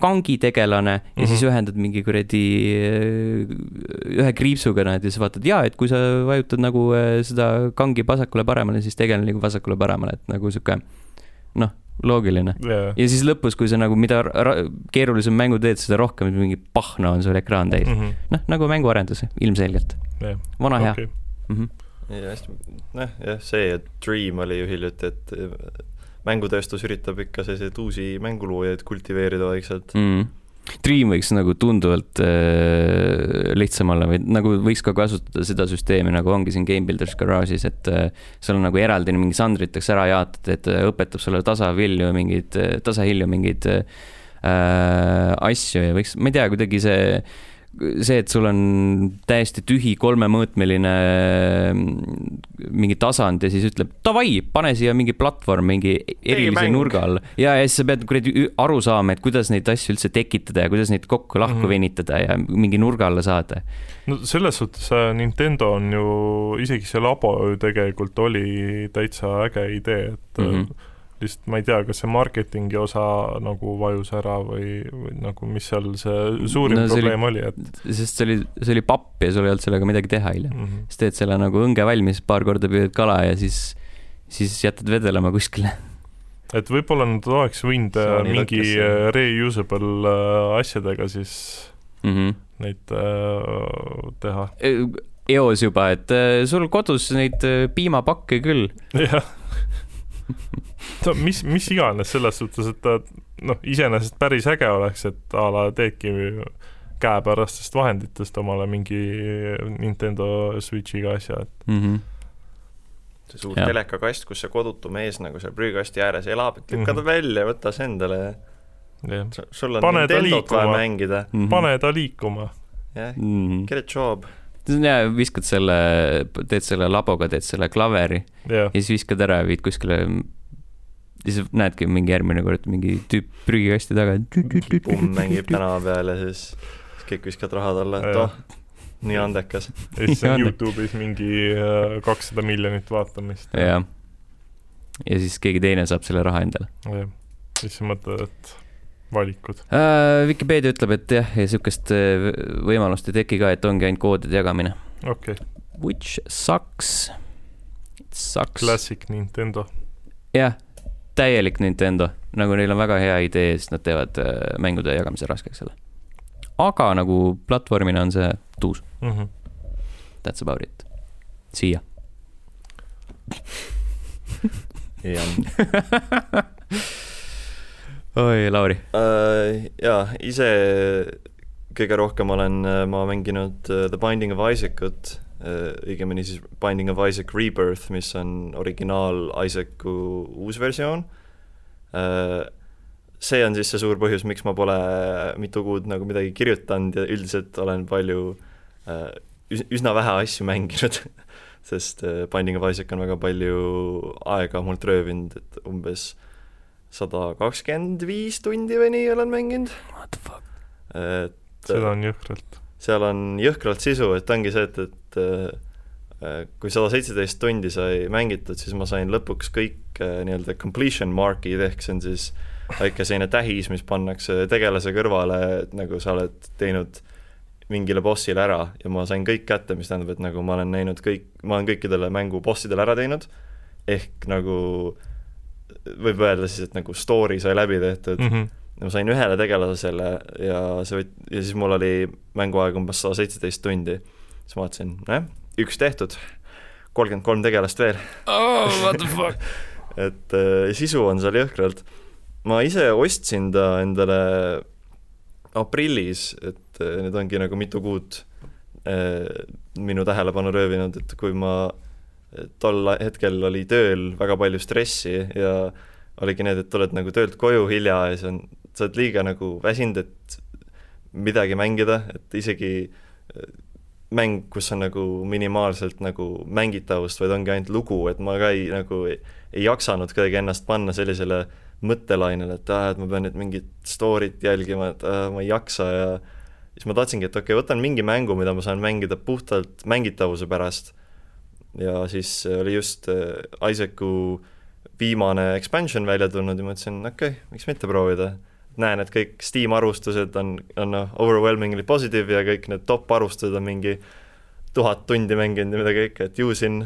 kangitegelane ja mm -hmm. siis Mhm. ühendad mingi kuradi äh, ühe kriipsuga nad ja siis vaatad, jaa, et kui sa vajutad nagu äh, seda kangi vasakule-paremale, siis tegelane liigub vasakule-paremale, et nagu sihuke noh, loogiline. yeah. ja siis lõpus, kui sa nagu, mida keerulisem mängu teed, seda rohkem mingi pahna on sul ekraan täis. mm. -hmm. noh, nagu mänguarendus ilmselgelt, yeah. vana hea okay.. Mm -hmm. ja hästi, noh jah, see, et Dream oli ju hiljuti, et mängutööstus üritab ikka selliseid uusi mänguloojaid kultiveerida vaikselt mm.. Dream võiks nagu tunduvalt äh, lihtsam olla või nagu võiks ka kasutada seda süsteemi, nagu ongi siin Game Builders Garage'is, et äh, sul on nagu eraldi mingi sandriteks ära jaotatud, et äh, õpetab sulle tasavilju mingeid, tasahilju mingeid äh, asju ja võiks, ma ei tea, kuidagi see see, et sul on täiesti tühi kolmemõõtmeline mm, mingi tasand ja siis ütleb davai, pane siia mingi platvorm mingi erilise mäng. nurga all ja, ja siis sa pead kuradi aru saama, et kuidas neid asju üldse tekitada ja kuidas neid kokku-lahku mm. -hmm. venitada ja mingi nurga alla saada. no selles suhtes äh, Nintendo on ju, isegi see labo ju tegelikult oli täitsa äge idee, et mm. -hmm. Lihtsalt ma ei tea, kas see marketingi osa nagu vajus ära või, või nagu mis seal see suurim No see probleem oli, oli, et sest see oli, see oli papp ja sul ei olnud sellega midagi teha hiljem. mm -hmm. siis teed selle nagu õnge valmis, paar korda püüad kala ja siis, siis jätad vedelema kuskile. et võib-olla nad oleks võinud äh, mingi lõkkesse. äh, reusable äh, asjadega siis Mm -hmm. neid äh, teha. eos juba, et sul kodus neid piimapakke küll. jah. no mis, mis iganes selles suhtes, et ta noh, iseenesest päris äge oleks, et a la teedki käepärastest vahenditest omale mingi Nintendo Switchiga asja, et Mm -hmm. see suur Jah. telekakast, kus see kodutu mees nagu seal prügikasti ääres elab, et lükka ta Mhm. välja, võta see endale ja sul on Pane Nintendot vaja mängida, Mhm. pane ta liikuma. jah, mm. -hmm. get a job. Ja viskad selle, teed selle laboga, teed selle klaveri jah, ja siis viskad ära ja viid kuskile. ja siis näedki mingi järgmine kord mingi tüüp prügikasti taga. pumm mängib tänava peal ja siis siis kõik viskavad raha talle, et oh, nii andekas. ja siis on. Youtube'is mingi äh, kakssada miljonit vaatamist. jah. ja siis keegi teine saab selle raha endale jah, siis sa mõtled, et valikud. uh,. Vikipeedia ütleb, et jah, ja sihukest äh, võimalust ei teki ka, et ongi ainult koodide jagamine. okei okay., Which sucks. It sucks. Classic Nintendo. jah, täielik Nintendo, nagu neil on väga hea idee, siis nad teevad äh, mängude jagamise raskeks selle. aga nagu platvormina on see tuus, Mm -hmm. that's about it. siia. jah oi, Lauri. uh,. jaa, ise kõige rohkem olen äh, ma mänginud uh, The Binding of Isaacut õigemini siis Binding of Isaac Rebirth, mis on originaal Isaacu uus versioon see on siis see suur põhjus, miks ma pole mitu kuud nagu midagi kirjutanud ja üldiselt olen palju üsna vähe asju mänginud sest Binding of Isaac on väga palju aega mult röövinud, et umbes sada kakskümmend viis tundi või nii olen mänginud. What the fuck? et seda on jõhkralt. seal on jõhkralt sisu, et ongi see, et, et äh, kui sada seitseteist tundi sai mängitud, siis ma sain lõpuks kõik äh, nii-öelda completion mark'id, ehk see on siis väike selline tähis, mis pannakse tegelase kõrvale, et nagu sa oled teinud mingile bossile ära ja ma sain kõik kätte, mis tähendab, et nagu ma olen näinud kõik, ma olen kõikidele mängu bossidele ära teinud, ehk nagu võib öelda siis, et nagu story sai läbi tehtud mm. -hmm ma sain ühele tegelasele ja see võt-, ja siis mul oli mänguaeg umbes sada seitseteist tundi. siis ma vaatasin, nojah, üks tehtud, kolmkümmend kolm tegelast veel, oh, what the fuck? et äh, sisu on seal jõhkralt. ma ise ostsin ta endale aprillis, et äh, nüüd ongi nagu mitu kuud äh, minu tähelepanu röövinud, et kui ma äh, tol hetkel oli tööl väga palju stressi ja oligi need, et tuled nagu töölt koju hilja ja siis on, sa oled liiga nagu väsinud, et midagi mängida, et isegi äh, mäng, kus on nagu minimaalselt nagu mängitavust, vaid ongi ainult lugu, et ma ka ei nagu ei, ei jaksanud kuidagi ennast panna sellisele mõttelainele, et aa, et ma pean nüüd mingit story't jälgima, et aa, ma ei jaksa ja siis ma tahtsingi, et okei okay,, võtan mingi mängu, mida ma saan mängida puhtalt mängitavuse pärast. Ja siis oli just äh, Isaacu viimane expansion välja tulnud ja mõtlesin, okei okay,, miks mitte proovida. näen, et kõik Steam arvustused on, on noh, overwhelmingly positive ja kõik need top arvustused on mingi tuhat tundi mänginud ja mida kõike, et ju siin,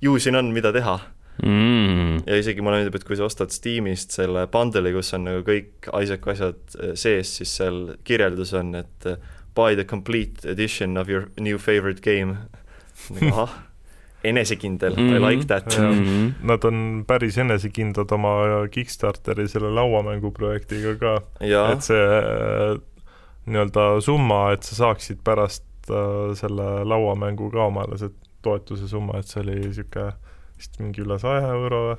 ju siin on, mida teha mm.. ja isegi mulle meeldib, et kui sa ostad Steamist selle bundle'i, kus on nagu kõik Isaacu asjad eh, sees, siis seal kirjeldus on, et buy the complete edition of your new favorite game. nagu ahah, enesekindel mm, -hmm. I like that. Mm -hmm. Nad on päris enesekindlad oma Kickstarteri selle lauamängu projektiga ka, et see äh, nii-öelda summa, et sa saaksid pärast äh, selle lauamängu ka omale see toetuse summa, et see oli niisugune vist mingi üle saja euro või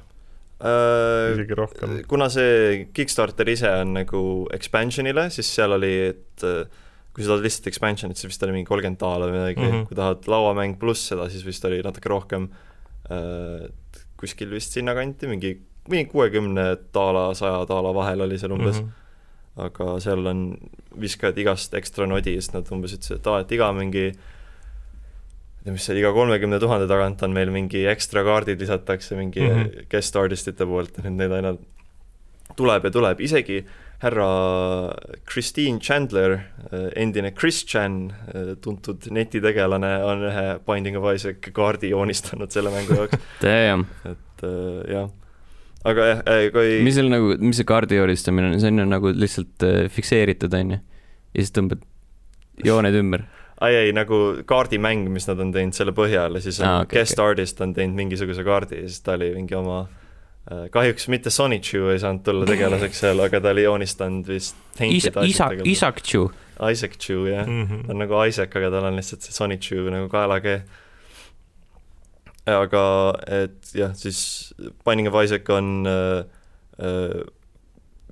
äh, isegi rohkem. kuna see Kickstarter ise on nagu expansion'ile, siis seal oli, et äh, kui sa tahad lihtsalt expansion'it, siis vist oli mingi kolmkümmend daala või midagi mm. -hmm. kui tahad lauamäng pluss seda, siis vist oli natuke rohkem äh,, kuskil vist sinnakanti, mingi, mingi kuuekümne daala, saja daala vahel oli seal umbes mm. -hmm. aga seal on, viskad igast ekstra nodi, sest nad umbes ütlesid, et aa, et iga mingi ma ei tea, mis see, iga kolmekümne tuhande tagant on meil mingi ekstra kaardid lisatakse mingi mm. -hmm. guest artist'ite poolt ja nüüd neid aina tuleb ja tuleb, isegi härra Christine Chandler, endine Chris Chan, tuntud netitegelane, on ühe Binding of Isaac kaardi joonistanud selle mängu jaoks, Damn. et äh, jah. aga jah, kui mis seal nagu, mis see kaardi joonistamine on, see on ju nagu lihtsalt äh, fikseeritud, on ju? ja siis tõmbad jooned ümber. ai ei, nagu kaardimäng, mis nad on teinud selle põhjal ja siis ah, okay, guest okay. artist on teinud mingisuguse kaardi ja siis ta oli mingi oma kahjuks mitte Sonichu ei saanud tulla tegelaseks seal, aga ta oli joonistanud vist Isa, Isak, Isak Chu. Isaac Chu jah mm, -hmm. Ta on nagu Isaac, aga tal on lihtsalt see Sonichu nagu kaelakee. aga et jah, siis Binding of Isaac on äh, äh,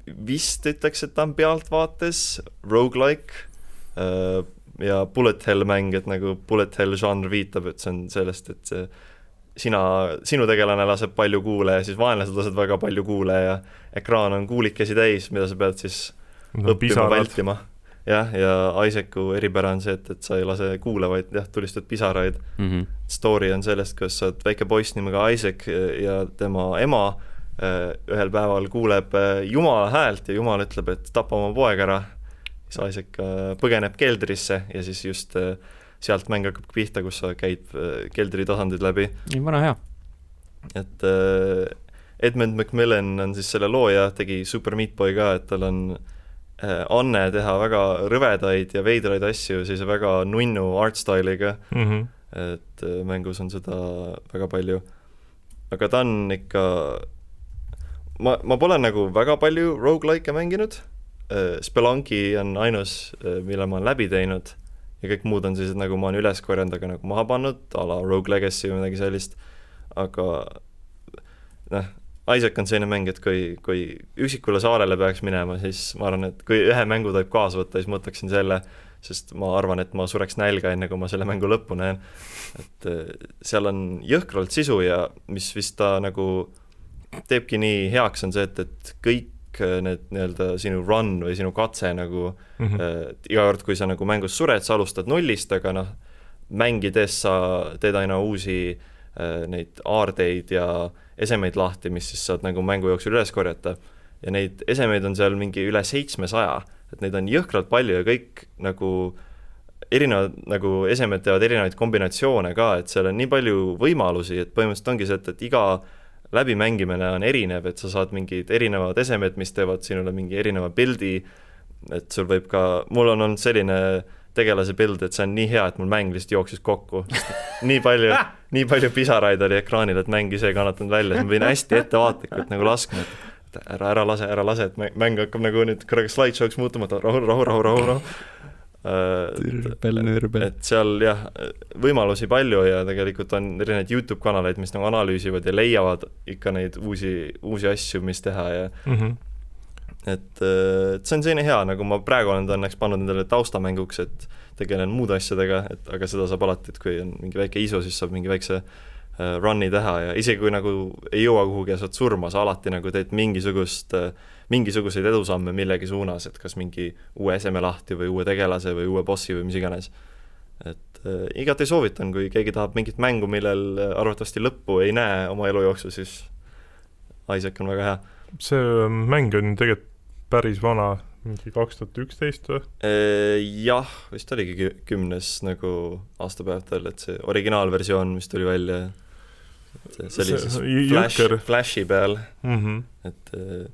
vist ütleks, et ta on pealtvaates rogu-like äh, ja bullet hell mäng, et nagu bullet hell žanr viitab, et see on sellest, et see sina, sinu tegelane laseb palju kuule ja siis vaenlased lasevad väga palju kuule ja ekraan on kuulikesi täis, mida sa pead siis õppima, pisarad, vältima. jah, ja Isaacu eripära on see, et, et sa ei lase kuule, vaid jah, tulistad pisaraid. Mhm. story on sellest, kuidas sa oled väike poiss nimega Isaac ja tema ema äh, ühel päeval kuuleb äh, Jumala häält ja Jumal ütleb, et tapa oma poeg ära. siis Isaac põgeneb keldrisse ja siis just äh, sealt mäng hakkab pihta, kus sa käid äh, keldri tasandid läbi vana hea. et äh, Edmund Macmillan on siis selle looja, tegi Super Meat Boy ka, et tal on äh, anne teha väga rõvedaid ja veidraid asju sellise väga nunnu art style'iga, Mhm. et äh, mängus on seda väga palju. aga ta on ikka ma, ma pole nagu väga palju rogu-like'e mänginud, Spelunki on ainus, mille ma olen läbi teinud ja kõik muud on sellised, nagu ma olen üles korjanud, aga nagu maha pannud, a la Rogue Legacy või midagi sellist, aga noh, Isaac on selline mäng, et kui, kui üksikule saarele peaks minema, siis ma arvan, et kui ühe mängu tohib kaasa võtta, siis ma võtaksin selle, sest ma arvan, et ma sureks nälga, enne kui ma selle mängu lõppu näen. et eh, seal on jõhkralt sisu ja mis vist ta nagu teebki nii heaks, on see, et, et kõik need nii-öelda sinu run või sinu katse nagu mm, -hmm. äh, iga kord, kui sa nagu mängus sured, sa alustad nullist, aga noh, mängides sa teed aina uusi äh, neid aardeid ja esemeid lahti, mis siis saad nagu mängu jooksul üles korjata. ja neid esemeid on seal mingi üle seitsmesaja, et neid on jõhkralt palju ja kõik nagu erinevad nagu esemed teevad erinevaid kombinatsioone ka, et seal on nii palju võimalusi, et põhimõtteliselt ongi see, et, et iga läbimängimine on erinev, et sa saad mingid erinevad esemed, mis teevad sinule mingi erineva pildi, et sul võib ka, mul on olnud selline tegelase pild, et see on nii hea, et mul mäng lihtsalt jooksis kokku. nii palju, nii palju pisaraid oli ekraanil, et mäng ise ei kannatanud välja, siis ma pidin hästi ettevaatlikult nagu laskma, et ära, ära lase, ära lase, et mäng hakkab nagu nüüd korraga slideshow'ks muutuma, et rahu, rahu, rahu, rahu, rahu türbel, nürbel. et seal jah, võimalusi palju ja tegelikult on erinevaid Youtube kanaleid, mis nagu analüüsivad ja leiavad ikka neid uusi, uusi asju, mis teha ja mm -hmm. et, et see on selline hea, nagu ma praegu olen ta õnneks pannud endale taustamänguks, et tegelen muude asjadega, et aga seda saab alati, et kui on mingi väike isu, siis saab mingi väikse uh, run'i teha ja isegi kui nagu ei jõua kuhugi ja saad surma, sa alati nagu teed mingisugust uh, mingisuguseid edusamme millegi suunas, et kas mingi uue eseme lahti või uue tegelase või uue bossi või mis iganes. et äh, igati soovitan, kui keegi tahab mingit mängu, millel arvatavasti lõppu ei näe oma elu jooksul, siis Isaac on väga hea. see ähm, mäng on tegelikult päris vana, mingi kaks tuhat üksteist või? Äh, jah, vist oligi kümnes nagu aastapäev tal, et see originaalversioon, mis tuli välja, see oli siis Flash, Flashi peal mm, -hmm. et äh,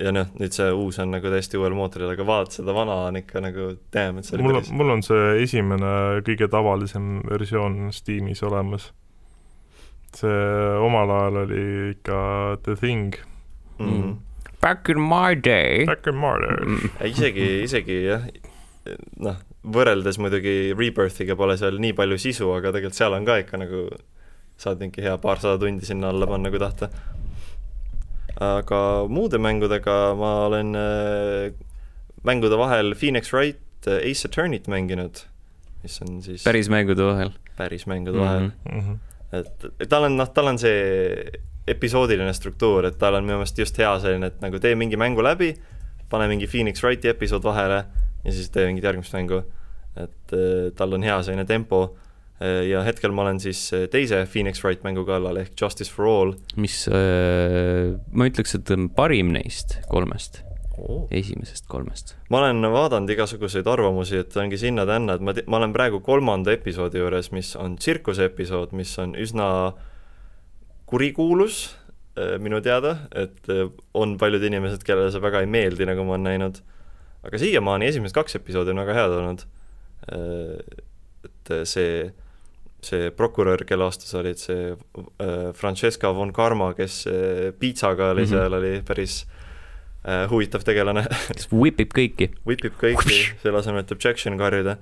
ja noh, nüüd see uus on nagu täiesti uuel mootoril, aga vaata seda vana on ikka nagu damn, et see oli mul on, mul on see esimene kõige tavalisem versioon Steamis olemas. see omal ajal oli ikka The Thing mm. -hmm. Back in my day. Back in my day mm.. isegi, isegi jah, noh, võrreldes muidugi Rebirthiga pole seal nii palju sisu, aga tegelikult seal on ka ikka nagu, saad mingi hea paarsada tundi sinna alla panna, kui tahta aga muude mängudega ma olen äh, mängude vahel Phoenix Wright äh, Ace Attorney't mänginud, mis on siis päris mängude vahel? päris mängude mm -hmm. vahel mm. -hmm. et, tal on, noh, tal on see episoodiline struktuur, et tal on minu meelest just hea selline, et nagu tee mingi mängu läbi, pane mingi Phoenix Wrighti episood vahele ja siis tee mingit järgmist mängu. et äh, tal on hea selline tempo ja hetkel ma olen siis äh, teise Phoenix Wright mängu kallal ehk Justice for All. mis äh,, ma ütleks, et on parim neist kolmest oh.. esimesest kolmest. ma olen vaadanud igasuguseid arvamusi, et ongi sinna-tänna, et ma, ma olen praegu kolmanda episoodi juures, mis on tsirkuse episood, mis on üsna kurikuulus äh, minu teada, et on paljud inimesed, kellele see väga ei meeldi, nagu ma olen näinud. aga siiamaani esimesed kaks episoodi on väga head olnud. et see see prokurör, kelle aastas olid see äh, Francesca von Karma, kes äh, piitsaga oli mm -hmm. seal, oli päris äh, huvitav tegelane kes whipib kõiki. Whipib kõiki, selle asemel, et objection karjuda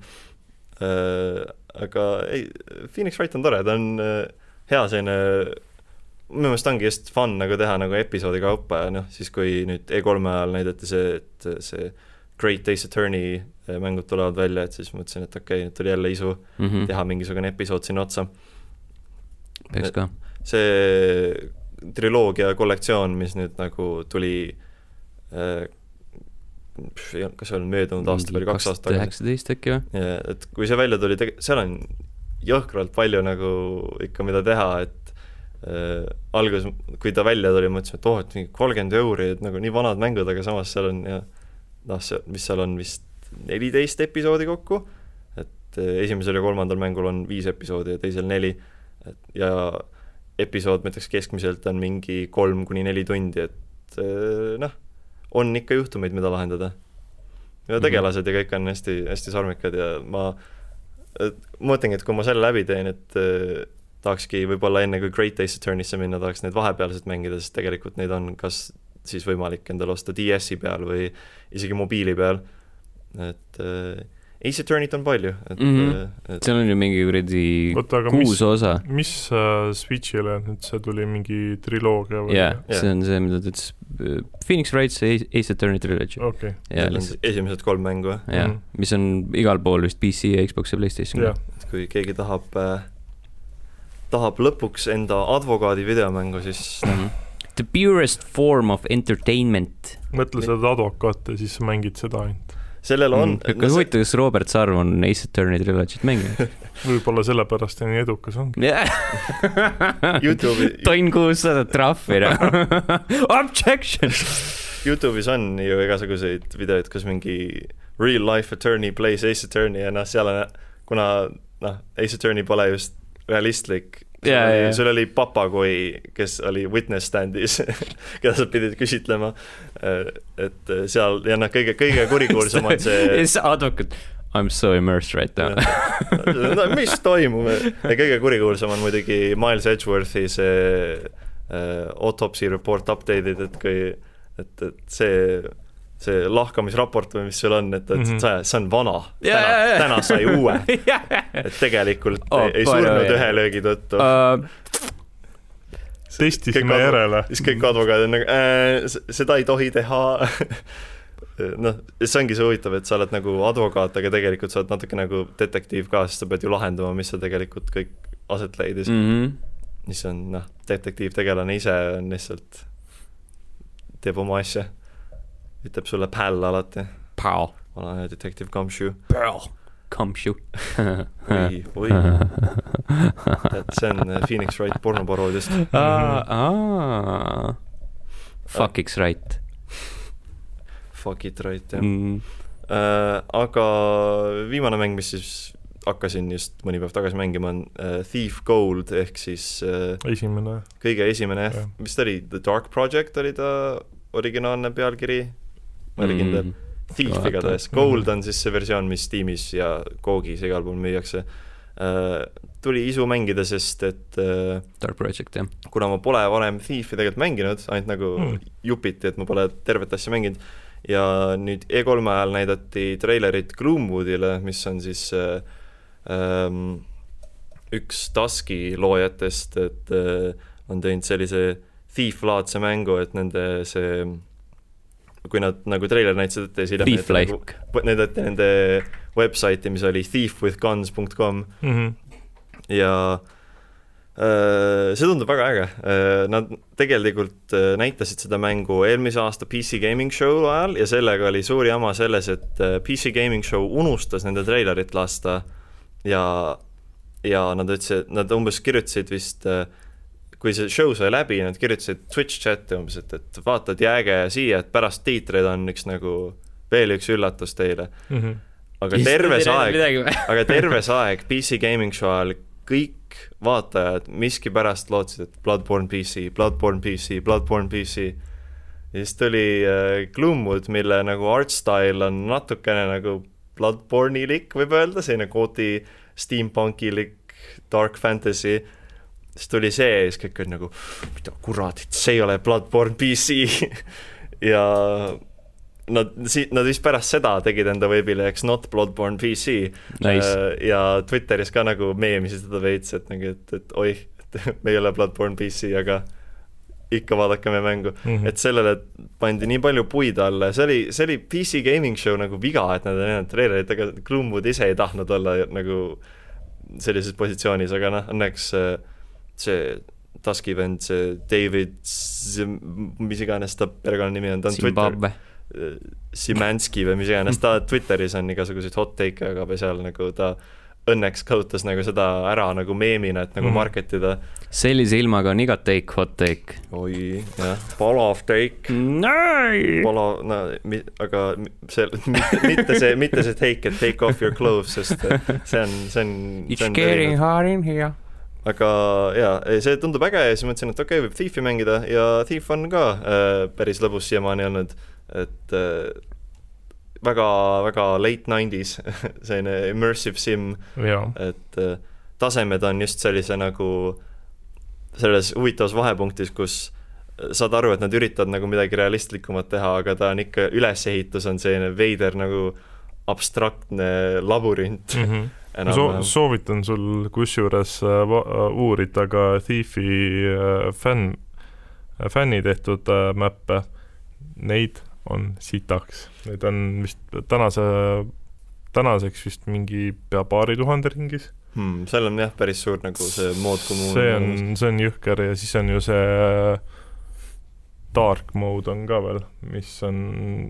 aga ei, Phoenix Wright on tore, ta on hea selline minu meelest ongi just fun nagu teha nagu episoodi kaupa ja noh, siis kui nüüd E3-e ajal näidati see, et see Great Ace Attorney äh, mängud tulevad välja, et siis mõtlesin, et okei okay,, nüüd tuli jälle isu mm -hmm. teha mingisugune episood sinna otsa. peaks ka. see triloogia kollektsioon, mis nüüd nagu tuli äh, kas see on möödunud aasta või kaks aastat tagasi? üheksateist äkki või? et kui see välja tuli, seal on jõhkralt palju nagu ikka, mida teha, et äh, alguses, kui ta välja tuli, mõtlesin, et oh, et mingi kolmkümmend euri, et nagu nii vanad mängud, aga samas seal on ja noh, see, mis seal on vist neliteist episoodi kokku, et eh, esimesel ja kolmandal mängul on viis episoodi ja teisel neli, et ja episood, ma ütleks keskmiselt on mingi kolm kuni neli tundi, et eh, noh, on ikka juhtumeid, mida lahendada. ja mhm. tegelased ja kõik on hästi, hästi sarmikad ja ma, mõtlengi, et kui ma selle läbi teen, et eh, tahakski võib-olla enne, kui Great Ace Attorney'sse minna, tahaks neid vahepealseid mängida, sest tegelikult neid on kas siis võimalik endale osta DS-i peal või isegi mobiili peal, et äh, Ace Attorney't on palju, et mm, -hmm. et seal on ju mingi kuradi kuus mis, osa. mis äh, Switch'ile nüüd see tuli, mingi triloogia või jaa, Jah. see on see, mida ta ütles. Phoenix Wrights Ace Ace Attorney Trilogy. siis esimesed kolm mängu, jah Mhm., mis on igal pool vist PC ja Xbox ja Playstation jah. et kui keegi tahab äh, tahab lõpuks enda advokaadi videomängu, siis Mhm. The purest form of entertainment. mõtle, sa oled advokaat ja siis sa mängid seda ainult. sellel on Mm. kas huvitav, kas Robert Sarv on Ace Attorney Trilogy't mänginud? võib-olla sellepärast ta nii edukas ongi. jah. Youtube'i, tonn kuussada trahvi, noh. Objection. Youtube'is on ju igasuguseid videoid, kus mingi real life attorney plays Ace Attorney ja noh, seal on, kuna noh, Ace Attorney pole just realistlik, Jaa, jaa. sul oli papagoi, kes oli witness stand'is, keda sa pidid küsitlema, et seal ja noh, kõige, kõige kurikuulsam on see advokaat. I m so immersed right now. no mis toimub, kõige kurikuulsam on muidugi Miles Edgeworthi see äh, autopsy report update'id, et kui, et, et see, see lahkamisraport või mis sul on, et, et Mhm. see, see on vana, jaa, täna jaa., täna sai uue, et tegelikult Oh, ei the surnud ühe löögi tõttu Uh, testisime järele. siis kõik advokaadid on nagu äh,, seda ei tohi teha noh, see ongi see huvitav, et sa oled nagu advokaat, aga tegelikult sa oled natuke nagu detektiiv ka, sest sa pead ju lahendama, mis seal tegelikult kõik aset leidis mm., mm mis on noh, detektiivtegelane ise on lihtsalt, teeb oma asja, ütleb sulle päll alati, Pow. vana hea detektiiv Gumshoe. Come shoot. oi, oi, tead, see on äh, Phoenix Wright pornoparoodiast, Fuck X right. Fuck it right jah. Mm.. Äh, aga viimane mäng, mis siis hakkasin just mõni päev tagasi mängima, on äh, Thief Gold ehk siis äh, esimene, kõige esimene mis ta oli, The Dark Project oli ta originaalne pealkiri, ma ei ole kindel. Thief Vaata. igatahes, Gold on siis see versioon, mis Steamis ja Googis igal pool müüakse uh,. tuli isu mängida, sest et uh, Dark Project jah. kuna ma pole varem Thiefi tegelikult mänginud, ainult nagu Mm. mm. jupiti, et ma pole tervet asja mänginud, ja nüüd E3-e ajal näidati treilerit Gloomwoodile, mis on siis äh, ähm, üks Duski loojatest, et äh, on teinud sellise Thief-laadse mängu, et nende see kui nad nagu treiler näitasid ette, siis hiljem näidati nagu, näidati nende website'i, mis oli thiefwithguns.com Mhm. ja äh, see tundub väga äge, nad tegelikult äh, näitasid seda mängu eelmise aasta PC Gaming Show ajal ja sellega oli suur jama selles, et äh, PC Gaming Show unustas nende treilerit lasta ja, ja nad ütlesid, nad umbes kirjutasid vist äh, kui see show sai läbi, nad kirjutasid Twitch chat'i umbes, et, et vaata, et jääge siia, et pärast tiitreid on üks nagu veel üks üllatus teile. Mhm. aga terve see aeg, aga terve see aeg PC Gaming Show ajal kõik vaatajad miskipärast lootsid, et Bloodborne PC, Bloodborne PC, Bloodborne PC. ja siis tuli äh, Gloomwood, mille nagu art style on natukene nagu Bloodborne'ilik, võib öelda, selline kooti steampunkilik dark fantasy. Siis tuli see ja siis kõik olid nagu, mida kuradit, see ei ole Bloodborne PC ja nad, nad vist pärast seda tegid enda veebileheks Not Bloodborne PC Nice. Äh, ja Twitteris ka nagu meemisid seda veits, et nagu, et, et oih, et me ei ole Bloodborne PC, aga ikka vaadake meie mängu mm. -hmm. et sellele pandi nii palju puid alla ja see oli, see oli PC Gaming Show nagu viga, et nad ei näidanud treilerit, ega Gloomwood ise ei tahtnud olla nagu sellises positsioonis, aga noh, õnneks äh, see Tuski vend, see David, mis iganes ta perekonnanimi on, ta on Twitter, Zimbabwe. Simanski või mis iganes, ta Twitteris on igasuguseid hot take'e ja seal nagu ta õnneks kasutas nagu seda ära nagu meemina, et nagu Mhm. market ida. sellise ilmaga on iga take hot take. oi, jah, palav take, Nai! palav, no mi, aga see, mitte, see, mitte see take, et take off your clothes, sest see on, see on It's getting hard in here. Aga jaa, see tundub äge ja siis mõtlesin, et okei okay,, võib Thiefi mängida ja Thief on ka äh, päris lõbus siiamaani olnud, et äh, väga, väga late nineties selline immersive sim, et äh, tasemed on just sellise nagu selles huvitavas vahepunktis, kus saad aru, et nad üritavad nagu midagi realistlikumat teha, aga ta on ikka, ülesehitus on selline veider nagu abstraktne labürint mm. -hmm. So, soovitan sul kusjuures äh, uurida ka Thiefi äh, fänn, fänni tehtud mäppe, neid on sitaks, need on vist tänase, tänaseks vist mingi pea paari tuhande ringis hmm,. seal on jah, päris suur nagu see mood kommuun. see on, see on jõhker ja siis on ju see dark mode on ka veel, mis on,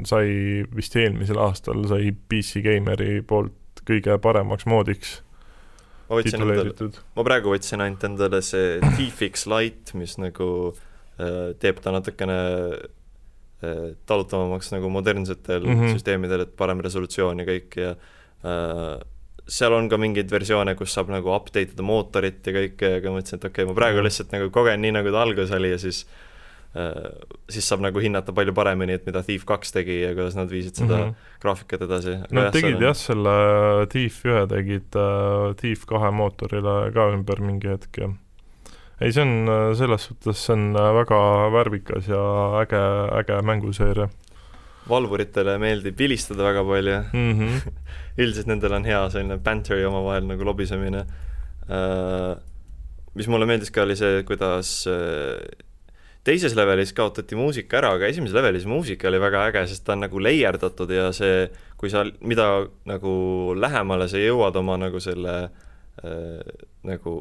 sai vist eelmisel aastal sai PC Gameri poolt kõige paremaks moodiks ma võtsin endale, ma praegu võtsin ainult endale see T-Fix Lite, mis nagu äh, teeb ta natukene äh, talutavamaks nagu modernsetel mm -hmm. süsteemidel, et parem resolutsioon ja kõik ja äh, seal on ka mingeid versioone, kus saab nagu update ida mootorit ja kõike, aga mõtlesin, et okei okay,, ma praegu lihtsalt nagu kogen nii, nagu ta alguses oli ja siis Äh, siis saab nagu hinnata palju paremini, et mida Thief kaks tegi ja kuidas nad viisid seda mm -hmm. graafikat edasi. Nad jah, tegid jah, selle Thief ühe tegid uh, Thief kahe mootorile ka ümber mingi hetk ja ei, see on äh, selles suhtes, see on väga värvikas ja äge, äge mänguseeria. valvuritele meeldib vilistada väga palju mm. -hmm. üldiselt nendel on hea selline banteri omavahel nagu lobisemine mis mulle meeldis ka, oli see, kuidas teises levelis kaotati muusika ära, aga esimeses levelis muusika oli väga äge, sest ta on nagu leierdatud ja see, kui sa, mida nagu lähemale sa jõuad oma nagu selle äh, nagu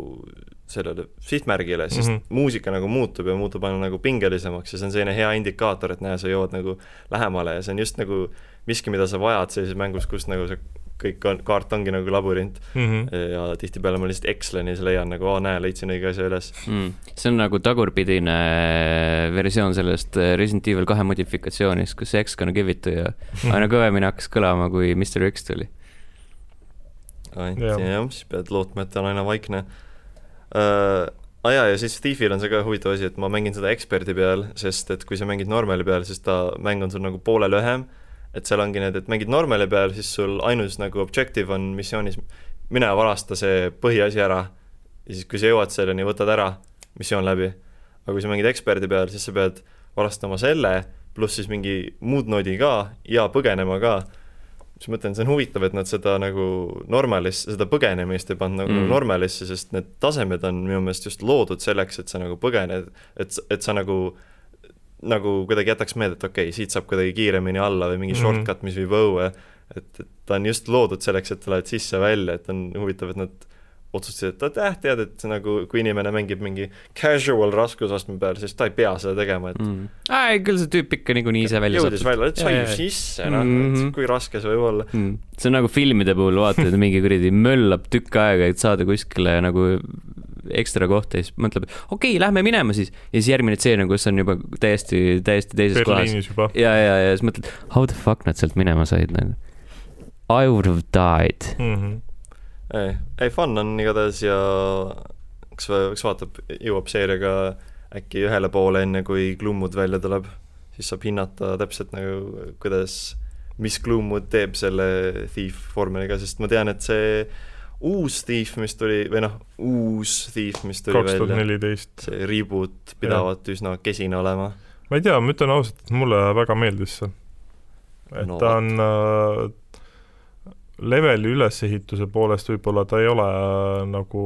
sellele sihtmärgile, siis mm -hmm. muusika nagu muutub ja muutub aina nagu pingelisemaks ja see on selline hea indikaator, et näe, sa jõuad nagu lähemale ja see on just nagu miski, mida sa vajad sellises mängus, kus nagu sa kõik on, kaart ongi nagu labürint mm -hmm. ja tihtipeale ma lihtsalt ekslen ja siis leian nagu, aa näe, leidsin õige asja üles mm.. see on nagu tagurpidine versioon sellest Resident Evil kahe modifikatsioonist, kus see X gonna give it to ja mhm. aina kõvemini hakkas kõlama, kui Mr X tuli. jah ja,, siis pead lootma, et ta on aina vaikne uh, aa ah jaa, ja siis Thiefil on see ka huvitav asi, et ma mängin seda eksperdi peal, sest et kui sa mängid normali peal, siis ta, mäng on sul nagu poole lühem et seal ongi need, et mängid normali peal, siis sul ainus nagu objective on missioonis mine varasta see põhiasi ära ja siis, kui sa jõuad selleni, võtad ära, missioon läbi. aga kui sa mängid eksperdi peal, siis sa pead varastama selle, pluss siis mingi muud noodi ka ja põgenema ka. siis mõtlen, see on huvitav, et nad seda nagu normalis, seda põgenemist ei pannud nagu mm. normalisse, sest need tasemed on minu meelest just loodud selleks, et sa nagu põgened, et, et sa nagu nagu kuidagi jätaks meelde, et okei okay,, siit saab kuidagi kiiremini alla või mingi mm -hmm. shortcut, mis viib õue, et, et ta on just loodud selleks, et sa lähed sisse-välja, et on huvitav, et nad otsustasid, et jah, tead, et nagu kui inimene mängib mingi casual raskusastme peal, siis ta ei pea seda tegema, et mm.. ei, küll see tüüp ikka niikuinii ise välja jõudis välja, et sai ju sisse, noh mm -hmm., kui raske see võib olla. Mm.. see on nagu filmide puhul vaatad, mingi kuradi möllab tükk aega, et saada kuskile nagu ekstra kohta ja siis mõtleb, et okei okay,, lähme minema siis. ja siis järgmine tseen on, kus on juba täiesti, täiesti teises Berliinis kohas. ja, ja, ja siis mõtled, how the fuck nad sealt minema said nagu. I would have died mm. -hmm. ei, ei fun on igatahes ja eks, eks vaatab, jõuab seeriaga äkki ühele poole, enne kui Gloomwood välja tuleb, siis saab hinnata täpselt nagu, kuidas, mis Gloomwood teeb selle Thief vormeliga, sest ma tean, et see uus Thief, mis tuli, või noh, uus Thief, mis tuli 2014. välja, see reboot pidavat ja. üsna kesine olema. ma ei tea, ma ütlen ausalt, et mulle väga meeldis see. et no, ta on äh, leveli ülesehituse poolest võib-olla ta ei ole äh, nagu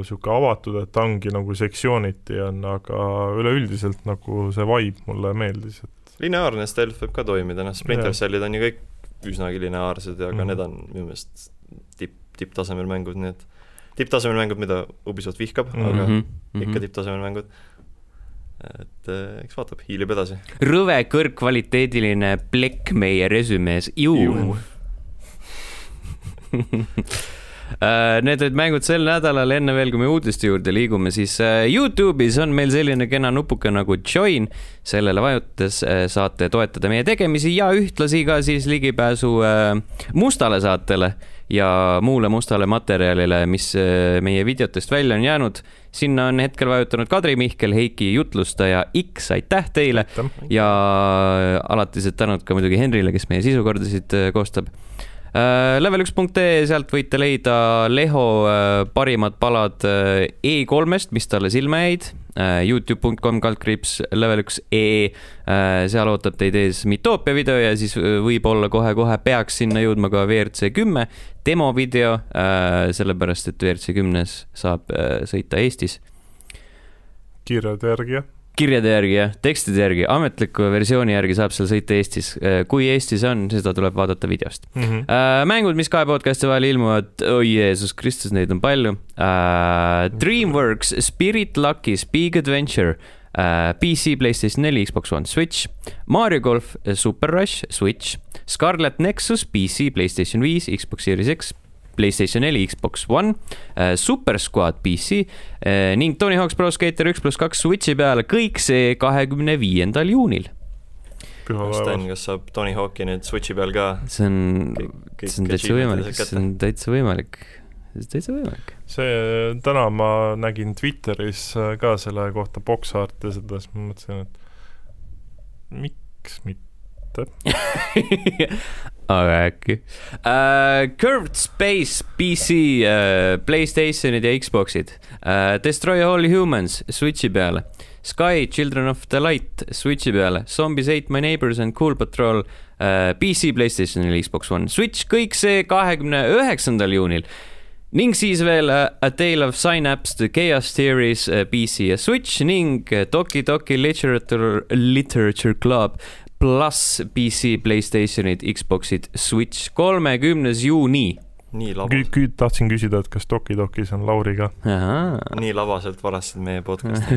niisugune avatud, et ta ongi nagu sektsiooniti on, aga üleüldiselt nagu see vibe mulle meeldis, et lineaarne stealth võib ka toimida, noh, Splinter Cellid on ju kõik üsnagi lineaarsed, aga mm -hmm. need on minu meelest tipp tipptasemel mängud, nii et tipptasemel mängud, mida Ubisoft vihkab mm, -hmm, aga mm -hmm. ikka tipptasemel mängud. et eh, eks vaatab, hiilib edasi. rõve kõrgkvaliteediline plekk meie resümees, ju. Äh, need olid mängud sel nädalal, enne veel, kui me uudiste juurde liigume, siis äh, Youtube'is on meil selline kena nupuke nagu join. sellele vajutades äh, saate toetada meie tegemisi ja ühtlasi ka siis ligipääsu mustale saatele ja muule mustale materjalile, mis meie videotest välja on jäänud. sinna on hetkel vajutanud Kadri Mihkel, Heiki jutlustaja X, aitäh teile ja alatised tänud ka muidugi Henrile, kes meie sisukordasid koostab Äh, level1.ee, sealt võite leida Leho äh, parimad palad äh, E3-st, mis talle silma jäid. Äh, Youtube.com kaldkriips level üks ee äh,. seal ootab teid ees Mitoopia video ja siis äh, võib-olla kohe-kohe peaks sinna jõudma ka WRC kümme demovideo sellepärast et WRC kümnes saab sõita Eestis kirjade järgi, jah kirjade järgi jah, tekstide järgi, ametliku versiooni järgi saab seal sõita Eestis. kui Eestis on, seda tuleb vaadata videost mm. -hmm. mängud, mis kahe podcast'i vahel ilmuvad, oi Jeesus Kristus, neid on palju. Dreamworks, Spirit Lucky's Big Adventure. PC, Playstation neli, Xbox One, Switch, Mario golf, Super Rush, Switch, Scarlet Nexus, PC, Playstation viis, Xbox Series X, Playstation neli, Xbox One, äh, Super Squad PC äh, ning Tony Hawk's Pro Skater üks pluss kaks Switchi peale, kõik see kahekümne viiendal juunil. Sten, kas saab Tony Hawk'i nüüd Switchi peal ka? see on, see on täitsa võimalik, see on täitsa võimalik täitsa võimalik. see, täna ma nägin Twitteris äh, ka selle kohta box-art'i ja seda, siis ma mõtlesin, et miks mitte aga äkki uh,. Curved Space PC uh,, Playstationid ja Xboxid uh,. Destroy All Humans Switchi peale. Sky, Children of the Light Switchi peale. Zombies Ate My Neighbors and Cool Patrol uh, PC, Playstation ja Xbox One. Switch, kõik see kahekümne üheksandal juunil ning siis veel A Tale of Synapse, The Chaos Theories PC ja Switch ning Toki Toki Literature, Literature Club pluss PC, Playstationid, Xboxid, Switch, kolmekümnes juuni. nii labas Kü. tahtsin küsida, et kas Doki Dokis on Lauri ka? nii labaselt varastasid meie podcast'i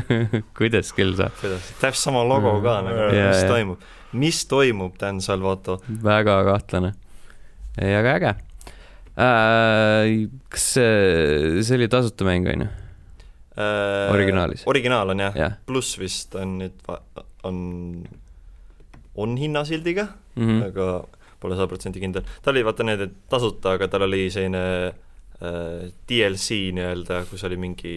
kuidas küll saab? täpselt sama logo ka nagu, mis toimub, mis toimub, Dan Salvato? väga kahtlane, aga äge äh,. kas see, see oli tasuta mäng, on ju? Äh, originaalis? originaal on jah ja., pluss vist on nüüd, on on hinnasildiga mm, -hmm. aga pole sada protsenti kindel. ta oli vaata need, et tasuta, aga tal oli selline äh, DLC nii-öelda, kus oli mingi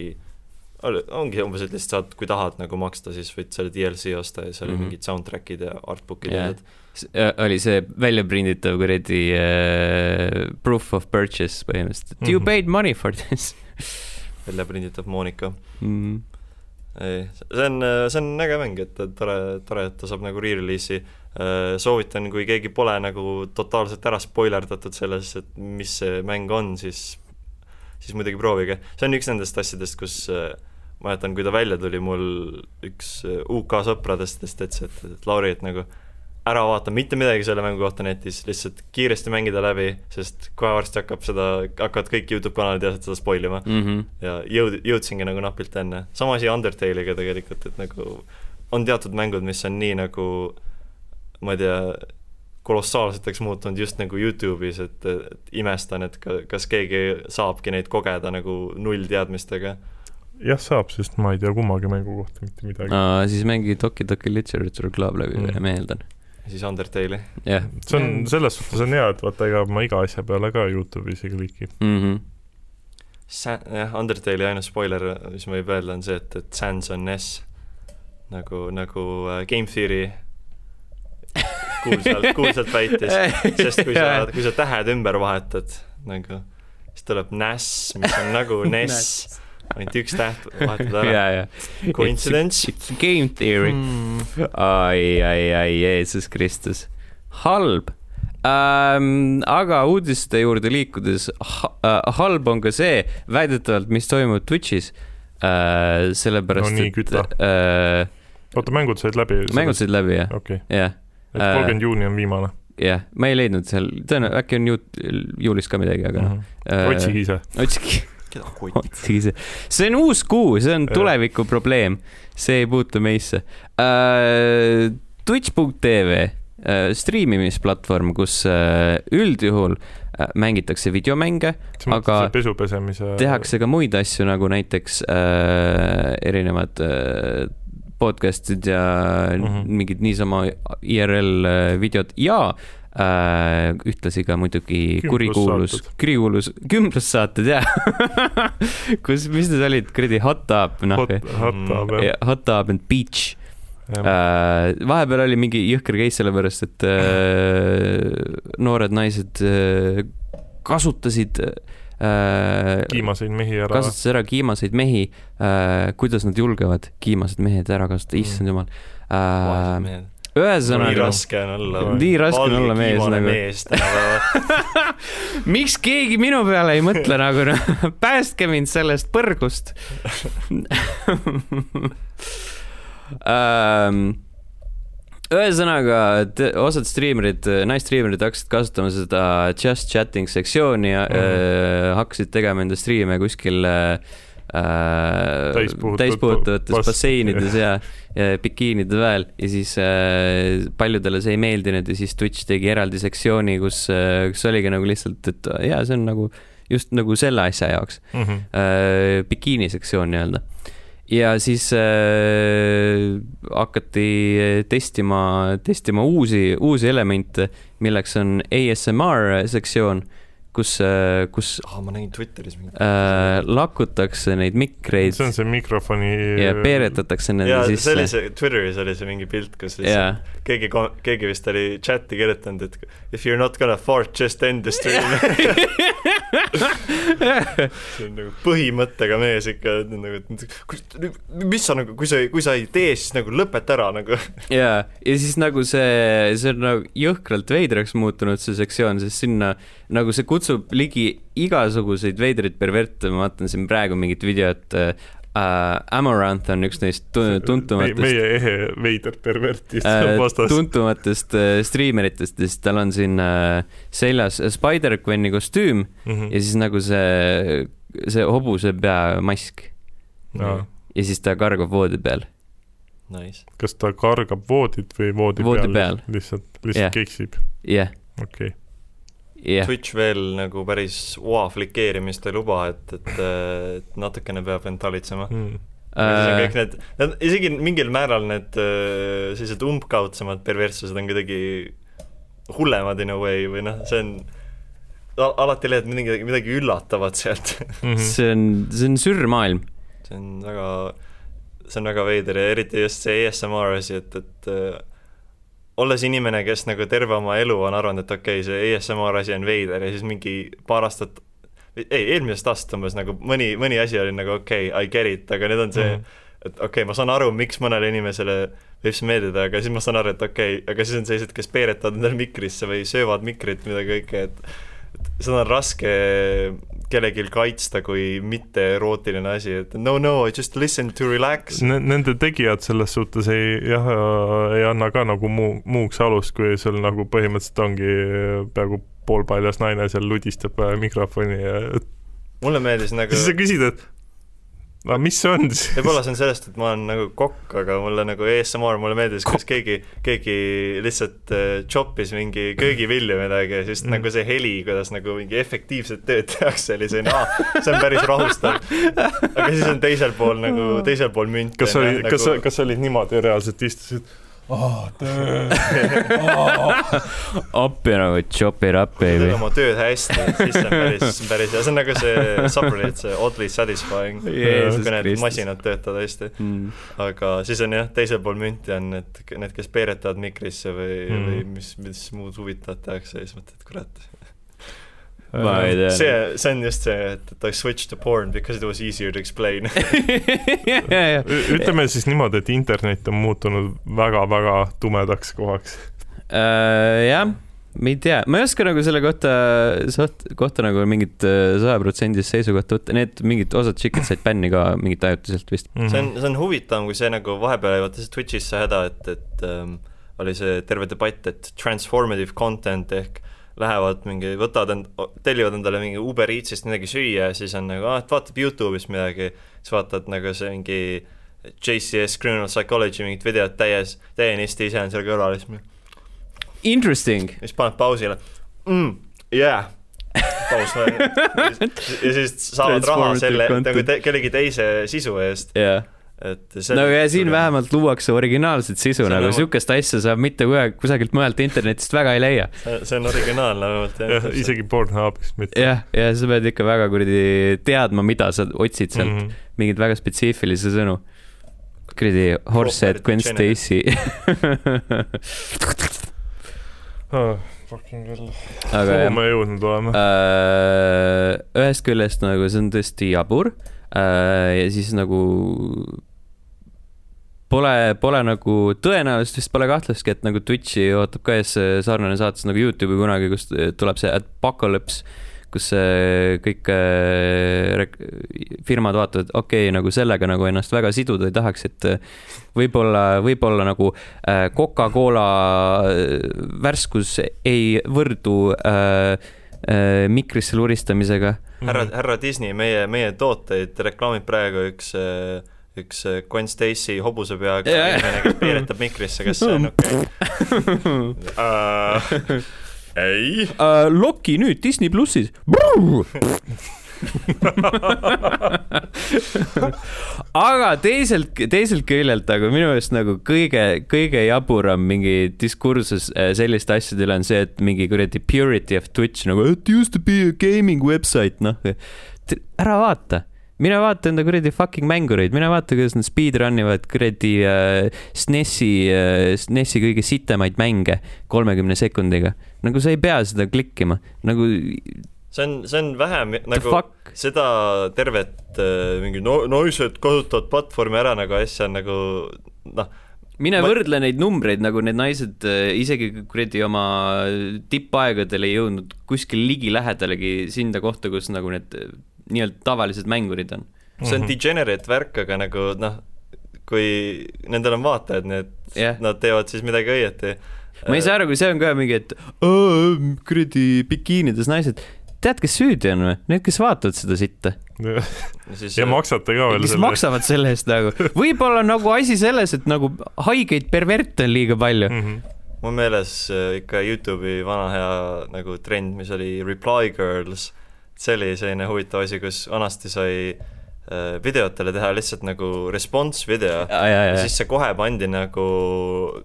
ongi umbes, et lihtsalt saad, kui tahad nagu maksta, siis võid selle DLC osta ja seal oli mm -hmm. mingid soundtrack'id ja artbook'id ja need. oli see väljaprinditav kuradi uh, proof of purchase põhimõtteliselt, mm -hmm. you mhm. paid money for this väljaprinditav Monika mm. -hmm ei, see on, see on äge mäng, et tore, tore, et ta saab nagu re-release'i. Äh, soovitan, kui keegi pole nagu totaalselt ära spoilerdatud selles, et mis see mäng on, siis, siis muidugi proovige. see on üks nendest asjadest, kus äh, mäletan, kui ta välja tuli, mul üks äh, UK sõpradest ütles, et, et Lauri, et nagu ära vaata mitte midagi selle mängu kohta netis, lihtsalt kiiresti mängida läbi, sest kohe varsti hakkab seda, hakkavad kõik Youtube kanalid ja seda spoil ima mm. -hmm. ja jõud-, jõudsingi nagu napilt enne. sama asi Undertale'iga tegelikult, et nagu on teatud mängud, mis on nii nagu ma ei tea, kolossaalseteks muutunud just nagu Youtube'is, et, et imestan, et ka, kas keegi saabki neid kogeda nagu nullteadmistega jah, saab, sest ma ei tea kummagi mängu kohta mitte midagi. siis mängi Toki Toki Literature Club läbi mm., meeldan siis Undertale'i. jah yeah.. see on, selles suhtes on hea, et vaata, ega ma iga asja peale ka Youtube'is ei kliki mm. -hmm. Sa-, jah, Undertale'i ainus spoiler, mis ma võib öelda, on see, et, et Sans on S. nagu, nagu uh, Game Theory kuulsalt, kuulsalt väitis, sest kui sa, kui sa tähed ümber vahetad nagu, siis tuleb NAS, mis on nagu NES ainult üks täht vahetada ära yeah,. Yeah. Coincidence? Game theory mm.. ai, ai, ai, Jeesus Kristus. halb ähm,. aga uudiste juurde liikudes ha, äh, halb on ka see väidetavalt, mis toimub Twitch'is äh,. sellepärast no,, et äh, oota, mängud said läbi? mängud said läbi, jah. okei okay.. jah. et kolmkümmend äh, juuni on viimane? jah, ma ei leidnud seal, tõenäoliselt äkki on juut-, juulis ka midagi, aga mm. -hmm. Äh, otsige ise. otsige keda kotib? see on uus kuu, see on tuleviku probleem, see ei puutu meisse uh,. Twitch.tv uh, striimimisplatvorm, kus uh, üldjuhul uh, mängitakse videomänge, aga pesupesemise... tehakse ka muid asju, nagu näiteks uh, erinevad uh, podcast'id ja mm -hmm. mingid niisama IRL videod ja äh, ühtlasi ka muidugi kurikuulus, kurikuulus, kümblussaated jah kus, mis need olid, kuradi Hot Tub, noh. Hot Tub, jah. Hot Tub and Beach. Uh, vahepeal oli mingi jõhker case sellepärast, et uh, noored naised uh, kasutasid äh, kiimaseid mehi ära. kasutas ära kiimaseid mehi äh,. kuidas nad julgevad kiimased mehed ära kasutada, issand jumal äh,. nii ühesõnaga, raske on olla. Nii raske on olla mees nagu. mees tänapäeval. miks keegi minu peale ei mõtle nagu noh, päästke mind sellest põrgust ähm,. ühesõnaga, osad striimerid, naisstriimerid hakkasid kasutama seda just chatting sektsiooni ja mm. -hmm. hakkasid tegema enda striime kuskil äh, täispuhutavates bass- basseinides ja, ja bikiinide väel ja siis äh, paljudele see ei meeldinud ja siis Twitch tegi eraldi sektsiooni, kus äh,, kus oligi nagu lihtsalt, et jaa, see on nagu just nagu selle asja jaoks Mhm. äh,, bikiinisektsioon nii-öelda. ja siis äh, hakati testima, testima uusi, uusi elemente, milleks on ASMR sektsioon, äh,, kus ah, ma nägin Twitteris mingit äh, lakutakse neid mikreid see on see mikrofoni. ja peeretatakse nende jaa, see oli sisse. see, Twitteris oli see mingi pilt, kus lihtsalt, keegi, keegi vist oli chati kirjutanud, et if you are not gonna fart, just end the stream. see on nagu põhimõttega mees ikka, nagu, et mis sa nagu, kui sa, kui sa ei tee, siis nagu lõpeta ära nagu. jaa, ja siis nagu see, see on nagu jõhkralt veidraks muutunud, see sektsioon, sest sinna nagu see kutsub ligi igasuguseid veidraid perverte, ma vaatan siin praegu mingit videot äh,. Amaranth on üks neist tu- tuntumatest meie ehe veider pervertist äh, vastas. tuntumatest äh, striimeritest siis tal on siin äh, seljas Spider-Gwen'i kostüüm Mhm. ja siis nagu see, see hobuse pea mask Jaa. ja siis ta kargab voodi peal. Nice. kas ta kargab voodit või voodi, Voodi peal, peal. lihtsalt, lihtsalt yeah. keksib, jah, okei okay.. jah, Twitch veel nagu päris oa flikeerimist ei luba, et, et, et natukene peab end talitsema. Mm. Äh, kõik need, need isegi mingil määral need äh, sellised umbkaudsemad perverssused on kuidagi hullemad in a way või noh, see on, alati leiad midagi, midagi üllatavat sealt. Mm -hmm. see on, see on sürmaailm. see on väga, see on väga veider ja eriti just see ASMR asi, et, et äh, olles inimene, kes nagu terve oma elu on arvanud, et okei okay,, see ASMR asi on veider ja siis mingi paar aastat ei, eelmisest aastast umbes nagu mõni, mõni asi oli nagu okei okay,, I get it, aga nüüd on see mm. -hmm. et okei okay,, ma saan aru, miks mõnele inimesele võib see meeldida, aga siis ma saan aru, et okei okay,, aga siis on sellised, kes peeretavad endale mikrisse või söövad mikrit, mida kõike, et seda on raske kellelgi kaitsta kui mitte erootiline asi, et no no, just listen to relax. Nende tegijad selles suhtes ei, jah, ei anna ka nagu muu, muuks alust, kui sul nagu põhimõtteliselt ongi peaaegu poolpaljas naine seal ludistab mikrofoni ja mulle meeldis nagu siis sa küsid, et aga mis see on siis? võib-olla see on sellest, et ma olen nagu kokk, aga mulle nagu ASMR, mulle meeldis, kuidas keegi, keegi lihtsalt äh, choppis mingi köögivilju midagi ja siis Mm. nagu see heli, kuidas nagu mingi efektiivset tööd tehakse, oli selline, aa, see on päris rahustav. aga siis on teisel pool nagu, teisel pool münti. kas oli, kas nagu..., kas olid niimoodi reaalselt istusid? aa, töö. appi nagu chop it up teed baby. oma tööd hästi, siis see on päris, päris hea, see on nagu see subreddit, see oddly satisfying, Jeesus kui need masinad töötavad hästi. Mm. aga siis on jah, teisel pool münti on need, need, kes peeretavad mikrisse või Mm. mm., või mis, mis muud huvitavat tehakse ja siis mõtled, et kurat. tea. see, see on just see, et, I switched to porn because it was easier to explain. ütleme siis niimoodi, et internet on muutunud väga-väga tumedaks kohaks. Äh, jah, ma ei tea, ma ei oska nagu selle kohta, kohta nagu mingit äh, sajaprotsendist seisukohta võtta, need mingid osad tšikid said bänni ka mingit ajutiselt vist. Mhm. see on, see on huvitavam, kui see nagu vahepeal vaata see Twitch'is see häda, et, et ähm, oli see terve debatt, et transformative content ehk lähevad mingi, võtavad end, tellivad endale mingi Uber Eatsist midagi süüa ja siis on nagu, aa, et vaatab Youtube'ist midagi, siis vaatad nagu see mingi JCS Criminal Psychology mingit videot täies, täienisti ise on seal kõrval ja siis Interesting. siis paned pausile. Mm,, yeah. Paus ja siis saavad raha selle nagu te, kellegi teise sisu eest, jah, et see no ja siin vähemalt luuakse originaalset sisu nagu siukest asja saab mitte kusagilt mujalt internetist väga ei leia. see on originaalne vähemalt jah, isegi Pornhubist mitte. jah, ja sa pead ikka väga kuradi teadma, mida sa otsid sealt mm. -hmm. mingeid väga spetsiifilisi sõnu. kuradi Horsehead Gwen. Stacy. ah. fucking hell. kuhu jah me jõudnud oleme? Äh, ühest küljest nagu see on tõesti jabur ja siis nagu pole, pole nagu tõenäoliselt vist pole kahtlustki, et nagu Twitch'i ootab ka ees sarnane saates nagu Youtube'i kunagi, kus tuleb see Apocalypse, kus äh, kõik äh, firmad vaatavad, okei okay,, nagu sellega nagu ennast väga siduda ei tahaks, et äh, võib-olla, võib-olla nagu äh, Coca-Cola äh, värskus ei võrdu äh, äh, mikrisse luristamisega. härra, härra Disney, meie, meie tooteid reklaamib praegu üks, üks Gwen Stacy hobuse peaga Jaa. inimene, kes piiretab mikrisse, kas see on okei okay? ei. uh,. Loki nüüd Disney plussis. aga teiselt, teiselt küljelt nagu minu meelest nagu kõige, kõige jaburam mingi diskursus äh, selliste asjade üle on see, et mingi kuradi purity of Twitch nagu it used to be a gaming website, noh. ära vaata mine vaata enda kuradi fucking mängureid, mine vaata, kuidas nad speedrun ivad kuradi äh, SNES-i äh,, SNES-i kõige sitemaid mänge kolmekümne sekundiga. nagu sa ei pea seda klikkima, nagu see on, see on vähem the nagu fuck. seda tervet äh, mingi no, naised kasutavad platvormi ära nagu asja on nagu noh, mine Ma- võrdle neid numbreid, nagu need naised äh, isegi kuradi oma tippaegadel ei jõudnud kuskil ligilähedalegi sinna kohta, kus nagu need äh, nii-öelda tavalised mängurid on. see on degenerate värk, aga nagu noh, kui nendel on vaatajad, nii et Jah. nad teevad siis midagi õieti. ma ei saa aru, kui see on ka mingi, et "Aa, kuradi bikiinides naised, tead, kes süüdi on või? Need, kes vaatavad seda sitta, siis ja maksate ka veel kes maksavad selle eest nagu. võib-olla nagu asi selles, et nagu haigeid perverte on liiga palju. mm. -hmm. mul on meeles äh, ikka Youtube'i vana hea nagu trend, mis oli Reply Girls, see oli selline huvitav asi, kus vanasti sai äh, videotele teha lihtsalt nagu response video. Ja, ja, ja ja, siis see kohe pandi nagu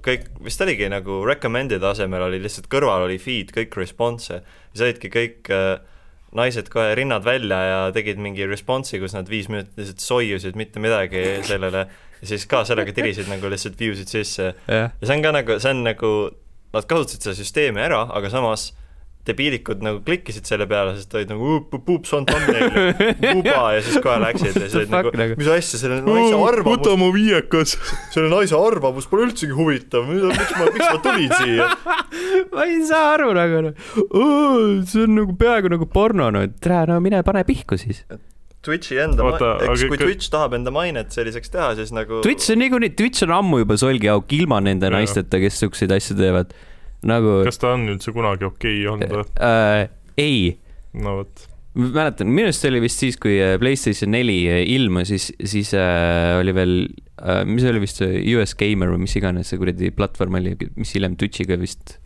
kõik, vist oligi nagu recommended asemel oli lihtsalt kõrval oli feed kõik response'e, siis olidki kõik äh, naised kohe rinnad välja ja tegid mingi response'i, kus nad viis minutit lihtsalt soiusid mitte midagi sellele. Ja siis ka sellega tirisid nagu lihtsalt view sid sisse. Jah. ja see on ka nagu, see on nagu, nad kasutasid seda süsteemi ära, aga samas debiilikud nagu klikkisid selle peale, sest olid nagu puups on thumbnail, puba ja siis kohe läksid ja siis olid nagu nagu-, mis asja, selle naise arvamus võta, mu viiekas. selle naise arvamus pole üldsegi huvitav, miks ma, miks ma tulin siia? ma ei saa aru nagu, see on nagu peaaegu nagu porno, no tere, no mine pane pihku siis. Twitchi enda eks kui Twitch tahab enda mainet selliseks teha, siis nagu Twitch on niikuinii, Twitch on ammu juba solgiauk ilma nende Jaa. naisteta, kes siukseid asju teevad. Nagu kas ta on üldse kunagi okei olnud või? äh, ei no vot. mäletan, minu arust see oli vist siis, kui äh, Playstation neli äh, ilmus, siis, siis äh, oli veel äh,, mis oli vist see US Gamer või mis iganes see kuradi platvorm oli, mis hiljem Twitch'iga vist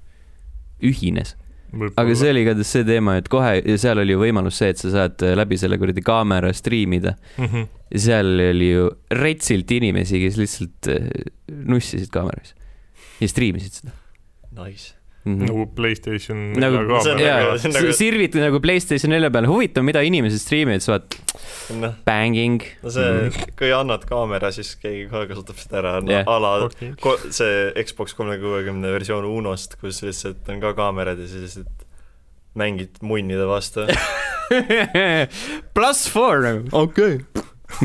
ühines. aga see oli igatahes see teema, et kohe ja seal oli ju võimalus see, et sa saad äh, läbi selle kuradi kaamera striimida. mm. -hmm. seal oli ju retsilt inimesi, kes lihtsalt äh, nussisid kaameras ja striimisid seda nice. mm. -hmm. nagu Playstation nagu nelja see on kaamera. nagu- see on nagu- sirvid nagu Playstation nelja peal, huvitav, mida inimesed striimivad, sa vaatad noh, banging. no see, kui annad kaamera, siis keegi kohe kasutab seda ära, no Jah. a la ko- see Xbox kolme kuuekümne versioon Unost, kus lihtsalt on ka kaamerad ja siis lihtsalt mängid munnide vastu. pluss four nagu, okei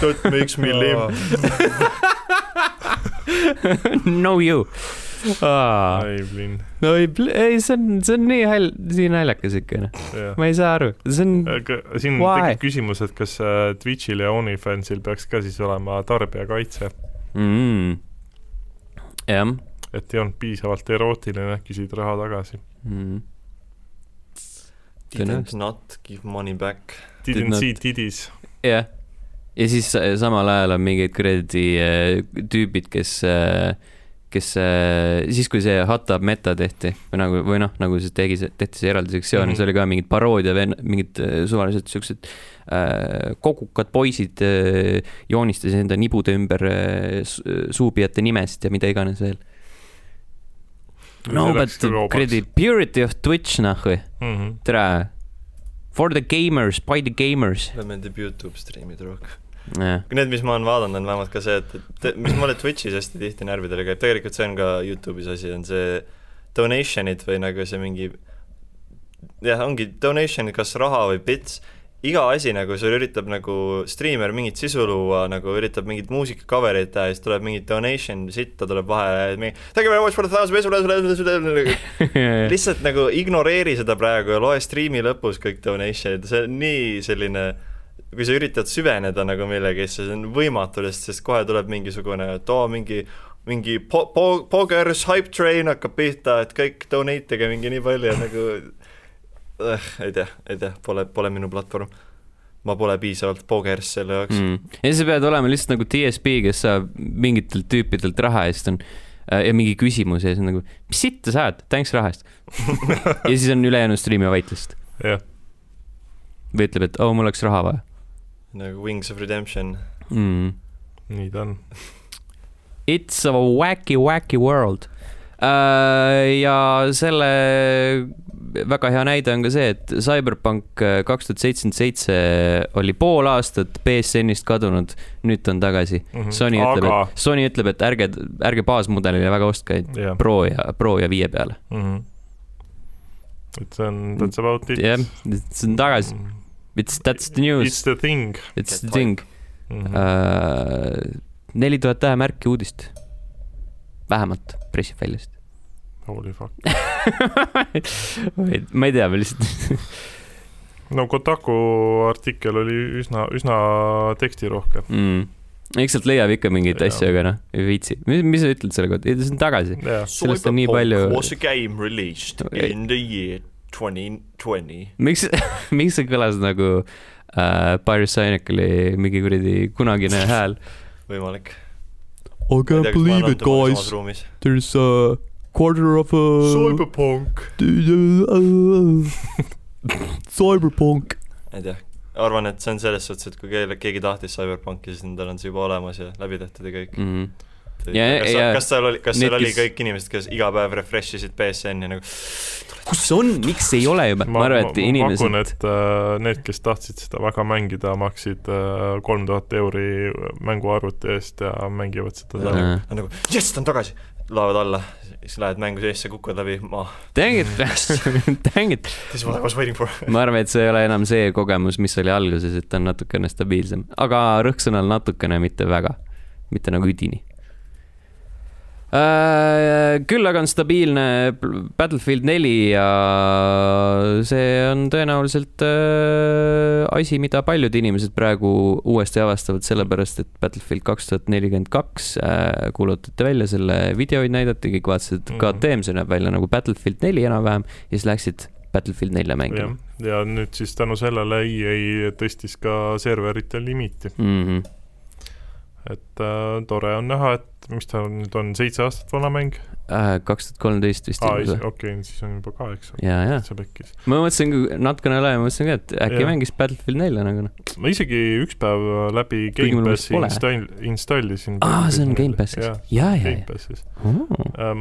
That makes me limp. no you. Blin. no ei, ei, see on, see on nii hal-, nii naljakas ikka, noh. ma ei saa aru, see on, aga siin Why? tekib küsimus, et kas äh, Twitch'il ja OnlyFansil peaks ka siis olema tarbijakaitse, mm. jah et ei olnud piisavalt erootiline, küsid raha tagasi. mm.. Didn't not give money back. Did Didn't not- see titties. jah, ja siis samal ajal on mingid kuradi äh, tüübid, kes, kes äh, siis, kui see Hot Tub Meta tehti või nagu, või noh, nagu siis tegi, tehti see eraldi sektsioon mm. -hmm. see oli ka mingid paroodia, mingid suvalised siuksed äh, kogukad poisid äh, joonistasid enda nibude ümber äh, su- suupijate nimesid ja mida iganes veel. no but kuradi purity of Twitch nahhu, mm. -hmm. tere. For the gamers, by the gamers. mulle meeldib Youtube striimida rohkem. jah, Need, mis ma olen vaadanud, on vähemalt ka see, et, et mis mulle Twitch'is hästi tihti närvidele käib, tegelikult see on ka Youtube'is asi, on see donation'id või nagu see mingi jah, ongi donation, kas raha või bits, iga asi nagu sul üritab nagu striimer mingit sisu luua, nagu üritab mingit muusika cover'it teha ja siis tuleb mingi donation, sitta tuleb vahele, mingi thank you very much for the thousand, lihtsalt nagu ignoreeri seda praegu ja loe striimi lõpus kõik donation'id, see on nii selline kui sa üritad süveneda nagu millegisse, see on võimatu lihtsalt, sest kohe tuleb mingisugune, et oo, mingi mingi po-, po-, Pogers hype train hakkab pihta, et kõik donate ige mingi nii palju nagu äh, ei tea, ei tea, pole, pole minu platvorm. ma pole piisavalt Pogers selle jaoks mm.. ja sa pead olema lihtsalt nagu DSP, kes saab mingitelt tüüpidelt raha ja siis ta on äh, ja mingi küsimus ja siis on nagu, mis sitta sa ajad, thanks raha eest. ja siis on ülejäänud striimi vait lihtsalt. jah, või ütleb, et oo oh,, mul oleks raha vaja nagu Wings of Redemption. mm.. nii ta on. It's a wacky, wacky world uh,. ja selle väga hea näide on ka see, et Cyberpunk äh, kaks tuhat seitsekümmend seitse oli pool aastat BSN-ist kadunud, nüüd ta on tagasi. Sony ütleb, aga et, Sony ütleb, et ärge, ärge baasmudelile väga ostke, jah, Pro ja, Pro ja viie peale. et see on, that's about it. jah, see on tagasi, it's, that's the It's news, the thing it's the thing. -hmm. Äh, neli tuhat tähemärki uudist. vähemalt pressib välja vist. Holy fuck. ma ei tea, ma lihtsalt no Kotaku artikkel oli üsna, üsna tekstirohke. mm.. eks sealt leiab ikka mingeid asju, aga noh, ei viitsi. mis, mis sa ütled selle kohta, see on tagasi. Sellest on nii palju- was a game released in the year twenty twenty. miks, miks see kõlas nagu äh, Pyrocynicali mingi kuradi kunagine hääl? võimalik. I can't believe it, guys, there is a quarter of a Cyberpunk. Cyberpunk. ei tea, arvan, et see on selles suhtes, et kui keegi, tahtis Cyberpunki, siis nendel on see juba olemas ja läbi tehtud ja kõik. Mm. Kas Ja- ja,, ja- kas seal oli, kas need, seal oli kes- kõik inimesed, kes iga päev refresh isid BSN-i nagu kus see on, miks ei ole juba, ma arvan, et pakun, inimesed, et äh, need, kes tahtsid seda väga mängida, maksid kolm tuhat euri mänguarvuti eest ja mängivad seda seal. Äh. on nagu jess, ta on tagasi, laevad alla, siis lähed mängu seesse, kukud läbi, maha. dang it, dang it. This is what I was waiting for. ma arvan, et see ei ole enam see kogemus, mis oli alguses, et ta on natukene stabiilsem, aga rõhksõnal natukene, mitte väga, mitte nagu üdini. Küll aga on stabiilne Battlefield neli ja see on tõenäoliselt äh, asi, mida paljud inimesed praegu uuesti avastavad, sellepärast et Battlefield kaks tuhat nelikümmend kaks äh, kuulutati välja, selle videoid näidati, kõik vaatasid, et Mhm. KTM, see näeb välja nagu Battlefield neli enam-vähem ja siis läksid Battlefield nelja mängima ja nüüd siis tänu sellele EA tõstis ka serverite limiiti, mm. -hmm. et äh, tore on näha, et mis ta nüüd on, seitse aastat vana mäng? kaks tuhat kolmteist vist okei, siis on juba kaheksa. ja, ja ma mõtlesin natukene üle ja mõtlesin ka, et äkki Jah. mängis Battlefield nelja nagu noh. ma isegi üks päev läbi Gamepassi install-, installisin. aa, see on Gamepassis. ja, ja, ja. Gamepassis.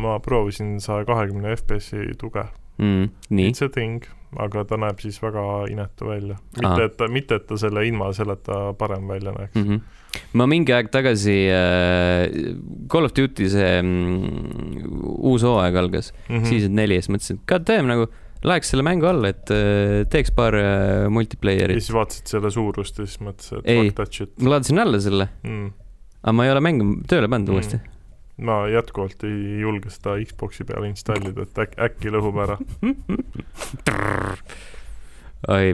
ma proovisin saja kahekümne FPS-i tuge. Mm, It's a thing, aga ta näeb siis väga inetu välja. Mitte, et ta, mitte, et ta selle ilma selleta parem välja näeks mm. mm. -hmm. ma mingi aeg tagasi äh,, Call of Duty see mm, uus hooaeg algas mm, -hmm. season neli ja siis mõtlesin, et god damn nagu läheks selle mängu alla, et äh, teeks paar äh, ja multiplayer'it. siis vaatasid selle suurust ja siis mõtlesid, et Ei. ma laadisin alla selle, mm.. aga ma ei ole mängu tööle pannud Mm. uuesti. Ma jätkuvalt ei julge seda Xbox'i peale installida, et äk-, äkki lõhub ära.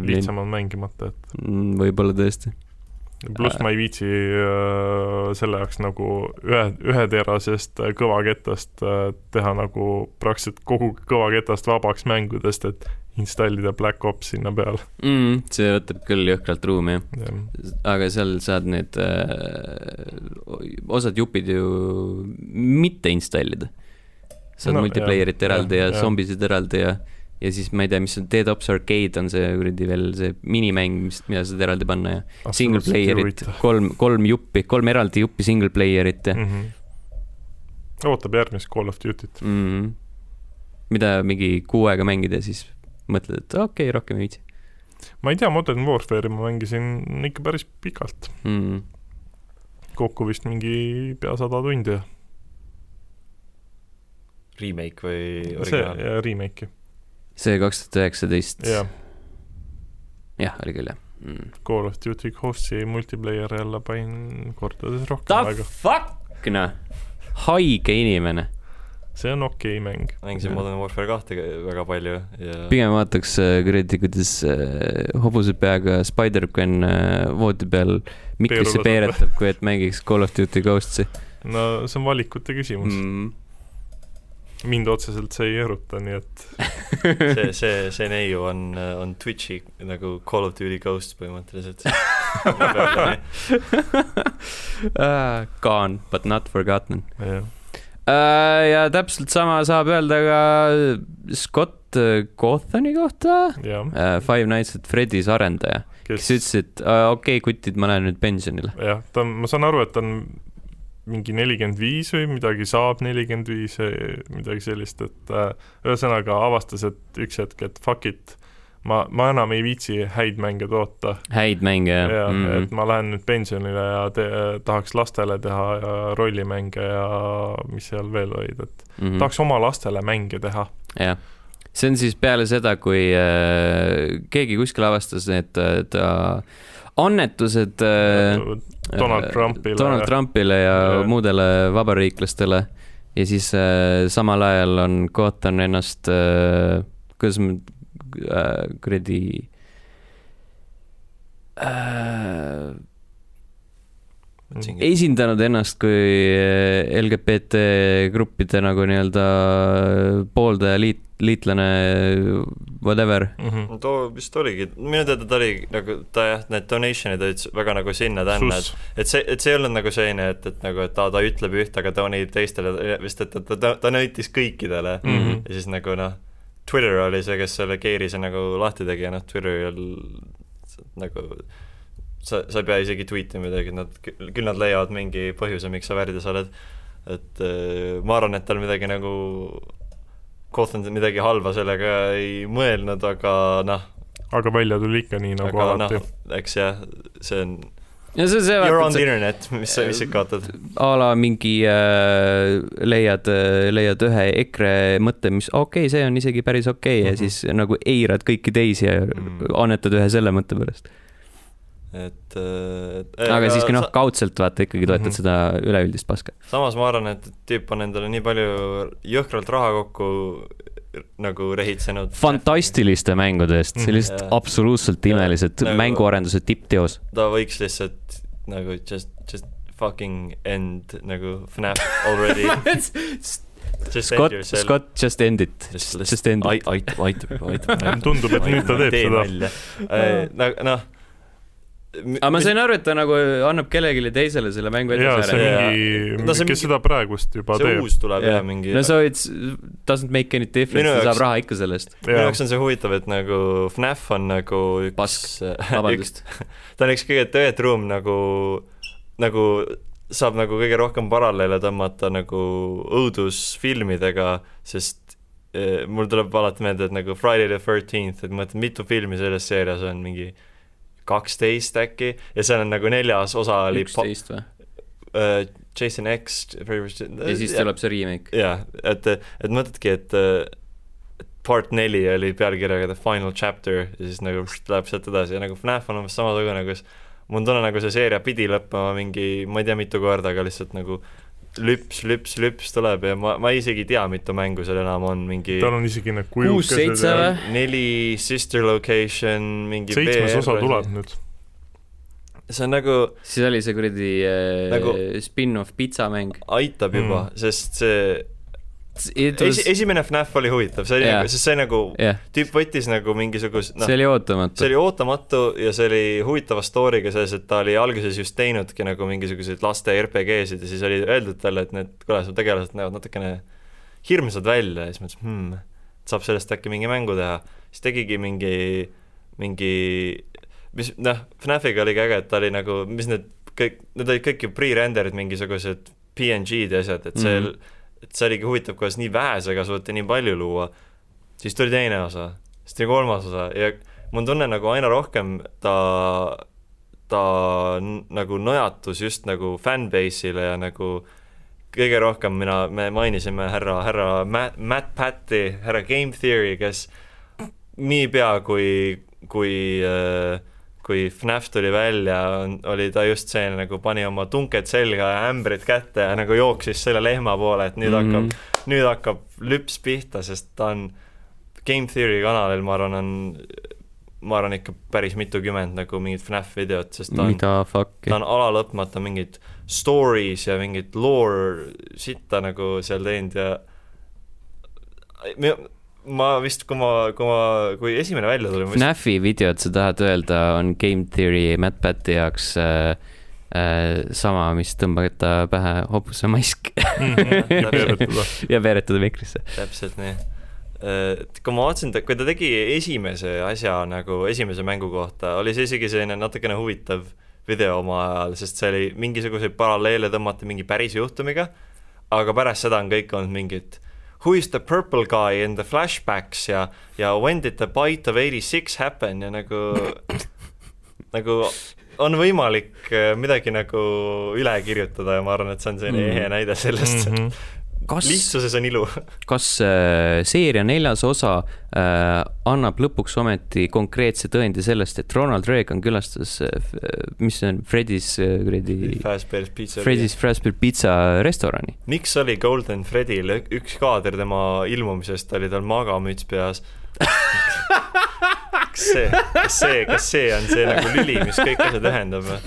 lihtsam on mängimata, et võib-olla tõesti. Pluss ma ei viitsi äh, selle jaoks nagu ühe, üheterasest äh, kõvaketast äh, teha nagu praktiliselt kogu kõvaketast vabaks mängudest, et installida Black Ops sinna peale. mm,. see võtab küll jõhkralt ruumi, jah. jah, aga seal saad need äh,, osad jupid ju mitte installida. saad No, multiplayer'it eraldi ja, ja jah. zombisid eraldi ja, ja siis ma ei tea, mis on Dead Ops Arcade on see kuradi veel see minimäng, mis, mida saad eraldi panna ja single player'it, kolm, kolm juppi, kolm eraldi juppi single player'it ja mm. -hmm. ootab järgmist Call of Duty't. mm,. mida mingi kuu aega mängida, siis mõtled, et okei okay,, rohkem ei viitsi ma ei tea, Modern Warfare'i ma mängisin ikka päris pikalt. mm.. kokku vist mingi pea sada tundi. Remake või see, originaal? remake'i, see kaks tuhat üheksateist. jah. oli küll jah mm.. Call of Duty Ghost'i multiplayer jälle panin kordades rohkem The aega. fuck noh, haige inimene. see on okei okay mäng. mängisin Modern Warfare kahte väga palju ja pigem vaataks äh, kuradi, kuidas äh, hobuse peaga Spider-Gwen äh, voodi peal mikrisse peeretab, kui et mängiks Call of Duty Ghost'i no see on valikute küsimus mm.. Mind otseselt see ei eruta, nii et see, see, see neiu on, on Twitch'i nagu Call of Duty Ghost põhimõtteliselt. Ah, Gone but not forgotten. jah, ja täpselt sama saab öelda ka Scott Cawthoni kohta, jah, Five Nights at Freddy's arendaja, kes ütles, et okei okay,, kutid, ma lähen nüüd pensionile. jah, ta on, ma saan aru, et ta on mingi nelikümmend viis või midagi saab nelikümmend viis, midagi sellist, et äh, ühesõnaga avastas, et üks hetk, et fuck it, ma, ma enam ei viitsi häid mänge toota häid mänge ja, ja, ja mm et ma lähen nüüd pensionile ja te, tahaks lastele teha ja rollimänge ja mis seal veel olid, et mm -hmm. tahaks oma lastele mänge teha. jah, see on siis peale seda, kui äh, keegi kuskil avastas need äh, ta annetused äh, Donald Trumpile Donald ja- Trumpile ja, ja. muudele vabariiklastele. Ja siis äh, samal ajal on Gotham ennast äh,, kuidas ma äh, kuradi äh, esindanud ennast kui äh, LGBT gruppide nagu nii-öelda pooldaja liit, liitlane, whatever. mm. -hmm. too vist oligi, minu teada ta oli nagu, ta jah, need donation'id olid väga nagu sinna-tänna, et et see, et see ei olnud nagu selline, et, et nagu, et ta, ta ütleb ühte, aga donate teistele, vist et, ta, ta, ta nõitis kõikidele mm. -hmm. ja siis nagu noh, Twitter oli see, kes selle keerise nagu lahti tegi ja noh, Twitteril nagu sa, sa ei pea isegi tweet ima midagi, nad, küll nad leiavad mingi põhjuse, miks sa värdjas oled. et äh, ma arvan, et tal midagi nagu, Gotham midagi halba sellega ei mõelnud, aga noh, aga välja tuli ikka nii nagu aga noh alati. eks jah, see on ja see, see You are on the, internet, mis sa, mis sa kaotad. a la mingi äh, leiad, leiad ühe EKRE mõtte, mis okei okay,, see on isegi päris okei okay, ja Mhm. siis nagu eirad kõiki teisi ja Mm. annetad ühe selle mõtte pärast. Et äh, et aga siiski noh, kaudselt vaata ikkagi toetad Mhm. seda üleüldist paska. samas ma arvan, et tüüp on endale nii palju jõhkralt raha kokku nagu rehitsenud. fantastiliste mängude eest, on lihtsalt Jaa. absoluutselt imelised Nagu- mänguarenduse tippteos. ta võiks lihtsalt nagu just, just fucking end nagu FNAF already. Just Scott. Scott, just end it, Just- just end it. Ait-, aitab, aitab, aitab. Tundub, et nüüd ta teeb seda. seda. noh. Aga ma sain aru, et ta nagu annab kellelegi teisele selle mängu jaa, edasi see ära. mingi No, see kes mingi- seda praegust juba see teeb. uus tuleb Jah. mingi no so it's, doesn't make any difference, ta saab raha ikka sellest. minu jaoks on see huvitav, et nagu FNAF on nagu üks Pask., üks, vabandust. ta on üks kõige tõetruum nagu, nagu saab nagu kõige rohkem paralleele tõmmata nagu õudusfilmidega, sest eh, mul tuleb alati meelde, et nagu Friday the thirteenth, et ma mõtlen, mitu filmi selles seerias on, mingi kaksteist äkki, ja seal on nagu neljas osa oli üksteist või? äh, Jason X, ja siis tuleb see remake. jaa, et, et mõtledki, et et part neli oli pealkirjaga The Final Chapter ja siis nagu pst, läheb sealt edasi ja nagu FNAF on umbes samasugune, kus mul on tunne, nagu see seeria pidi lõppema mingi ma ei tea mitu korda, aga lihtsalt nagu lüps, lüps, lüps tuleb ja ma, ma isegi ei tea, mitu mängu seal enam on, mingi tal on isegi need kujukesed ja neli sister location, mingi seitsmes osa asi. tuleb nüüd. see on nagu siis oli see kuradi äh, Nagu- spin-off pitsamäng. aitab juba mm., sest see It esi, was, esimene FNAF oli huvitav, see oli yeah. nagu, sest see nagu jah, tüüp võttis nagu mingisugust noh see, oli ootamatu see. oli ootamatu ja see oli huvitava story'ga selles, et ta oli alguses just teinudki nagu mingisuguseid laste RPG-sid ja siis oli öeldud talle, et need, kuule, su tegelased näevad natukene hirmsad välja ja siis mõtlesin, hmm, saab sellest äkki mingi mängu teha. siis tegigi mingi, mingi, mis noh, FNAF-iga oligi äge, et ta oli nagu, mis need kõik, need olid kõik ju pre-rendered mingisugused PNG-d ja asjad, et see mm, -hmm. Et see oligi huvitav, kuidas nii vähesega suudeti nii palju luua. siis tuli teine osa, siis tuli kolmas osa ja mul on tunne nagu aina rohkem ta ta nagu nojatus just nagu fanbase'ile ja nagu kõige rohkem mina, me mainisime härra, härra Matt, Matt Patti, härra Game Theory, kes niipea, kui, kui äh, kui FNAF tuli välja, oli ta just see nagu pani oma tunked selga ja ämbrid kätte ja nagu jooksis selle lehma poole, et nüüd mm -hmm. hakkab, nüüd hakkab lüps pihta, sest ta on Game Theory kanalil, ma arvan, on ma arvan ikka päris mitukümmend nagu mingit FNAF videot, sest ta on, ta on alalõpmata mingid stories ja mingit lore sitta nagu seal teinud ja ma vist, kui ma, kui ma, kui esimene välja tuli FNAF-i videod, sa tahad öelda, on Game Theory Matt Patti jaoks äh, äh, sama, mis tõmbata pähe hobuse mask. -hmm. ja veeretada. ja veeretada mikrisse. täpselt nii. Äh, et kui ma vaatasin, kui ta tegi esimese asja nagu esimese mängu kohta, oli see isegi selline natukene huvitav video oma ajal, sest see oli mingisuguseid paralleele tõmmati mingi päris juhtumiga, aga pärast seda on kõik olnud mingid who is the purple guy in the flashbacks? Ja, ja when did the bite of eighty six happen? Ja nagu nagu on võimalik äh, midagi nagu üle kirjutada ja ma arvan, et see on selline mm. ehe näide sellest. Mm, -hmm kas, lihtsuses on ilu. kas äh, seeria neljas osa äh, annab lõpuks ometi konkreetse tõendi sellest, et Ronald Reagan külastas äh,, mis see on, Freddy's äh, kuradi Fazbear's Pizza. Freddy's Fazbear Pizza restorani. miks oli Golden Freddy'l üks kaader tema ilmumisest, oli tal magamüts peas kas see, kas see, kas see on see nagu lüli, mis kõik asjad ühendab või?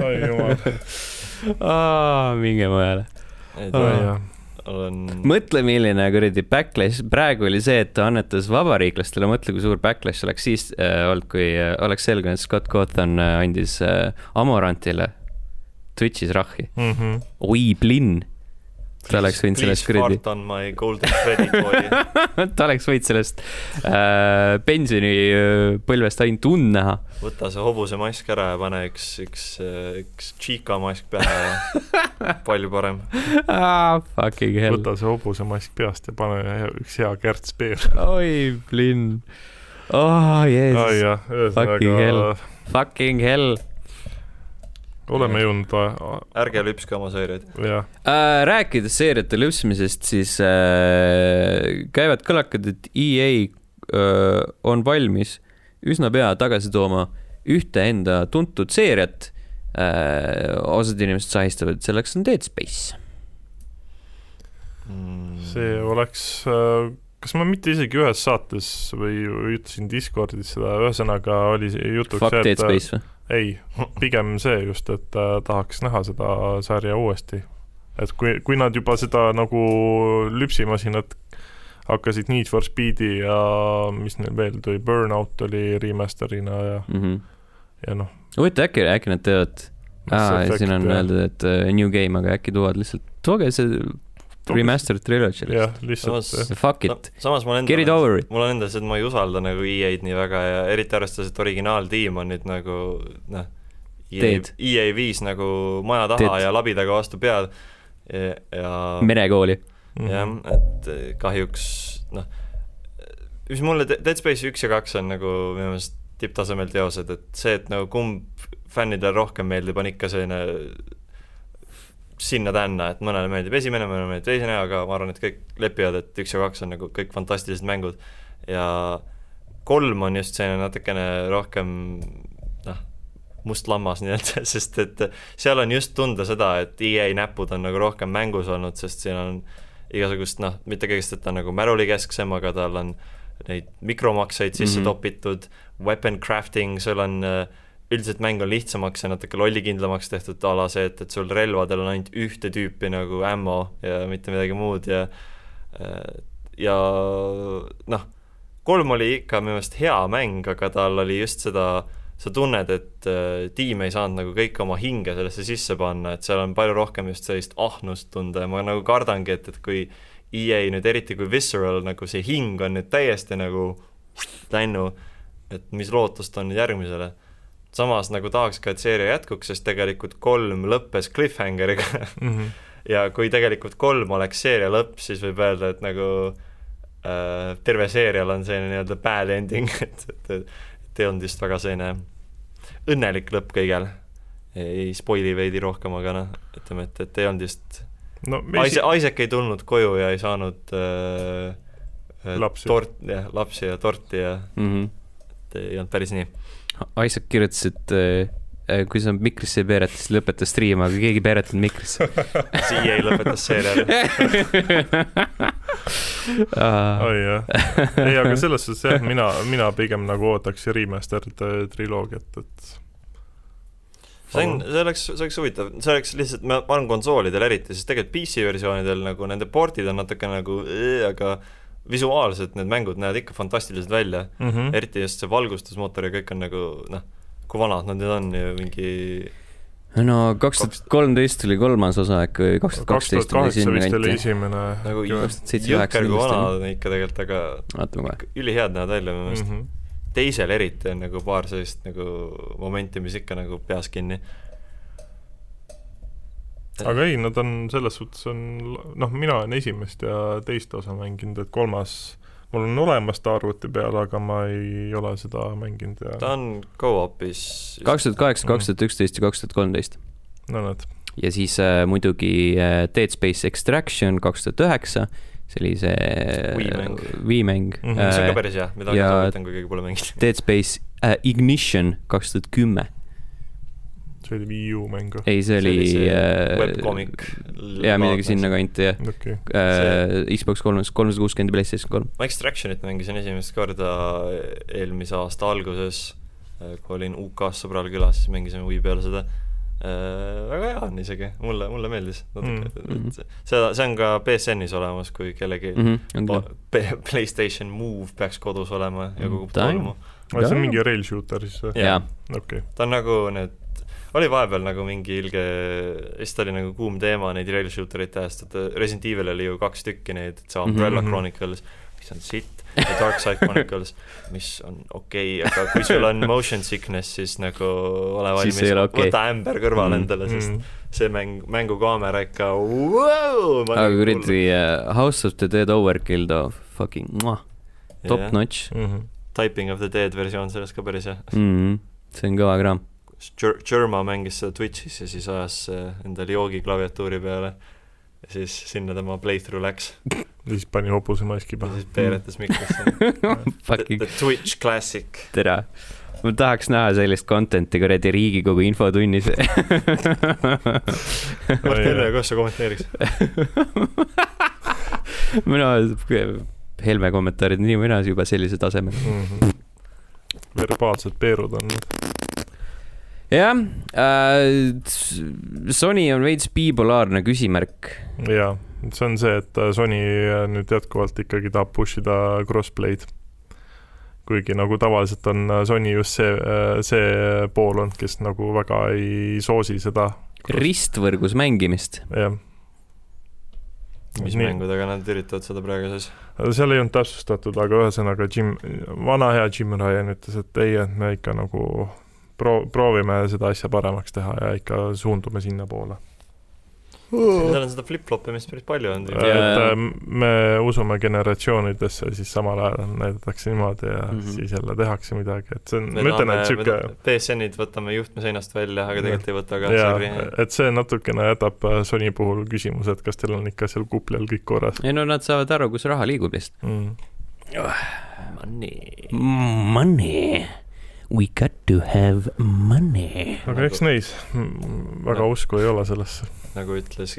oi jumal. minge mujale oh, olen mõtle, milline kuradi backlash, praegu oli see, et ta annetas vabariiklastele, mõtle, kui suur backlash oleks siis äh, olnud, kui äh, oleks selgunud, et Scott Cawthon äh, andis äh, Amorantile Twitch'is rahhi mm. -hmm. oi, plinn ta oleks võinud sellest kuradi. on my golden threaded boy ta oleks võinud sellest äh, pensionipõlvest äh, ainult und näha. võta see hobusemask ära ja pane üks, üks, äh, üks Chica mask pähe ja palju parem ah,. Fucking hell. võta see hobusemask peast ja pane üks hea kärts peer. oi, plinn. oh, jeesus oh,. jah, ühesõnaga. Fucking hell. Fucking hell oleme jõudnud ärge lüpske oma seeriaid. Äh, rääkides seeriate lüpsmisest, siis äh, käivad kõlakad, et EA äh, on valmis üsna pea tagasi tooma ühte enda tuntud seeriat äh,. osad inimesed sahistavad, et selleks on Dead Space mm.. see oleks äh kas ma mitte isegi ühes saates või, või ütlesin Discordis seda, ühesõnaga oli jutuks Fuck see, et Dead Space või? Ei, pigem see just, et äh, tahaks näha seda sarja uuesti. et kui, kui nad juba seda nagu lüpsimasinat hakkasid Need for Speedi ja mis neil veel tuli, Burnout oli remaster'ina ja mm, -hmm. ja noh. huvitav, äkki, äkki nad teevad, siin on öeldud, et uh, new game, aga äkki toovad lihtsalt, tooge see remastered trilogy. jah, lihtsalt samas, fuck it no,. samas mul endal, mul on endal see, et ma ei usalda nagu EA-d nii väga ja eriti arvestades, et originaaltiim on nüüd nagu noh, EA, EA viis nagu maja taha Teed. ja labidaga vastu pead ja, ja merekooli. jah, et kahjuks noh, mis mulle Dead Space üks ja kaks on nagu minu meelest tipptasemel teosed, et see, et nagu kumb fännidele rohkem meeldib, on ikka selline sinna-tänna, et mõnele meeldib esimene, mõnele meeldib teisene, aga ma arvan, et kõik lepivad, et üks ja kaks on nagu kõik fantastilised mängud ja kolm on just selline natukene rohkem noh, must lammas nii-öelda, sest et seal on just tunda seda, et EA näpud on nagu rohkem mängus olnud, sest siin on igasugust noh, mitte kõigest, et ta on nagu märulikesksem, aga tal on neid mikromakseid sisse mm -hmm. topitud, weapon crafting, sul on äh, üldiselt mäng on lihtsamaks ja natuke lollikindlamaks tehtud, a la see, et, et sul relvadel on ainult ühte tüüpi nagu ammo ja mitte midagi muud ja ja noh, kolm oli ikka minu meelest hea mäng, aga tal oli just seda, sa tunned, et äh, tiim ei saanud nagu kõik oma hinge sellesse sisse panna, et seal on palju rohkem just sellist ahnust tunda ja ma nagu kardangi, et, et kui EA nüüd, eriti kui Visceral, nagu see hing on nüüd täiesti nagu läinud, et mis lootust on nüüd järgmisele samas nagu tahaks ka, et seeria jätkuks, sest tegelikult kolm lõppes cliffhangeriga mm. -hmm. ja kui tegelikult kolm oleks seeria lõpp, siis võib öelda, et nagu äh, terve seerial on selline nii-öelda bad ending, et, et, et ei olnud just väga selline õnnelik lõpp kõigel. ei spoil'i veidi rohkem, aga noh, ütleme, et, et ei olnud just no me Isaac, Isaac ei tulnud koju ja ei saanud äh, äh, Lapsi. tort, jah, lapsi ja torti ja mm. -hmm. et ei olnud päris nii. Isaac kirjutas, et äh, kui sa mikrisse ei peereta, siis lõpeta striim, aga keegi ei peeretanud mikrisse. CA lõpetas seeria uh. oi jah, ei aga selles suhtes jah, mina, mina pigem nagu ootaks remastered äh, triloogiat, et see on, see oleks, see oleks huvitav, see oleks lihtsalt, ma arvan konsoolidel eriti, sest tegelikult PC versioonidel nagu nende portid on natuke nagu, aga visuaalselt need mängud näevad ikka fantastilised välja mm mm., -hmm. eriti just see valgustusmootor ja kõik on nagu noh, kui vanad nad nüüd on ju mingi no kaks tuhat kolmteist oli kolmas osa äkki või kaks tuhat kaks tuhat kaksteist oli sinna vist oli esimene nagu jõhker kui oli. on ikka tegelikult, aga vaatame kohe. ülihead näevad välja minu meelest mm. -hmm. teisel eriti on nagu paar sellist nagu momenti, mis ikka nagu peas kinni. Aga ei, nad on selles suhtes on, noh, mina olen esimest ja teist osa mänginud, et kolmas mul on olemas ta arvuti peal, aga ma ei ole seda mänginud ja ta on go-op'is kaks tuhat kaheksa, kaks tuhat üksteist ja kaks tuhat kolmteist. no näed, ja siis äh, muidugi äh, Dead Space Extraction kaks tuhat üheksa, see oli see Wii-mäng. Wii-mäng Mhm. see on äh, ka. päris hea, mida ma soovitan, kui keegi pole mänginud. Dead Space äh, Ignition kaks tuhat kümme. See oli Wii U mäng või? ei, see oli äh, webcomic. jaa, midagi sinnakanti jah. okei, äh, Xbox kolmas, kolmsada kuuskümmend ja PlayStation kolm. ma Extractionit mängisin esimest korda eelmise aasta alguses, kui olin UK-s sõbral külas, siis mängisime Wii peal seda. väga hea on isegi, mulle, mulle meeldis natuke Mm. mm.. seda, see on ka BSN-is olemas, kui kellelgi mm. -hmm. PlayStation Move peaks kodus olema ja Mm, kogub on. tolmu. see on mingi rail shooter siis või? jaa, okei, ta on nagu need, oli vahepeal nagu mingi ilge, vist oli nagu kuum teema neid rail shooter eid sest et Resident Evil oli ju kaks tükki neid, et see Umbrella mm Mhm. -hmm. Chronicles, mis on sitt, ja Dark Side Chronicles, mis on okei okay,, aga kui sul on motion sickness, siis nagu ole Siis valmis okei. võta ämber kõrvale Mhm. endale, sest mm. see mäng, mängukaamera ikka wow, aga kuradi äh, House of the Dead Overkill too fucking muah, top yeah.. notch Mm -hmm. Typing of the Dead versioon sellest ka päris hea. mm. -hmm. see on kõva kraam. Germa mängis seda Twitch'is ja siis ajas äh, endale joogi klaviatuuri peale ja siis sinna tema playthrough läks ja siis pani hobusemaski ja pähe siis peeretas mikrisse. The, Fucking the Twitch Classic. tere. ma tahaks näha sellist content'i kuradi Riigikogu infotunnis Mart Helme, kas sa kommenteeriks? mina, Helme kommentaarid nii või naa juba sellise tasemel. mm. -hmm. verbaalsed peerud on need. Jah äh,, Sony on veits bipolaarne küsimärk. jaa, see on see, et äh, Sony äh, nüüd jätkuvalt ikkagi tahab push ida crossplay'd. kuigi nagu tavaliselt on äh, Sony just see, see pool olnud, kes nagu väga ei soosi seda. ristvõrgus mängimist. jah, mis Nii. mängudega nad üritavad seda praegu siis? seal ei olnud täpsustatud, aga ühesõnaga Jim, vana hea Jim Ryan ütles, et ei, et me ikka nagu pro-, proovime seda asja paremaks teha ja ikka suundume sinnapoole. Seal on seda flip-flopimist päris palju olnud. Jaa. et äh, me usume generatsioonidesse siis samal ajal näidatakse niimoodi ja mm. -hmm. siis jälle tehakse midagi, et see on, ma ütlen, et, sihuke BSN-id võtame juhtme seinast välja, aga tegelikult ei võta ka, jaa et see natukene jätab äh, Sony puhul küsimuse, et kas teil on ikka seal kuplal kõik korras ei no nad saavad aru, kus raha liigub lihtsalt. mm.. Money. Money, we got to have money. aga eks neis mm, väga No. usku ei ole sellesse. nagu ütles,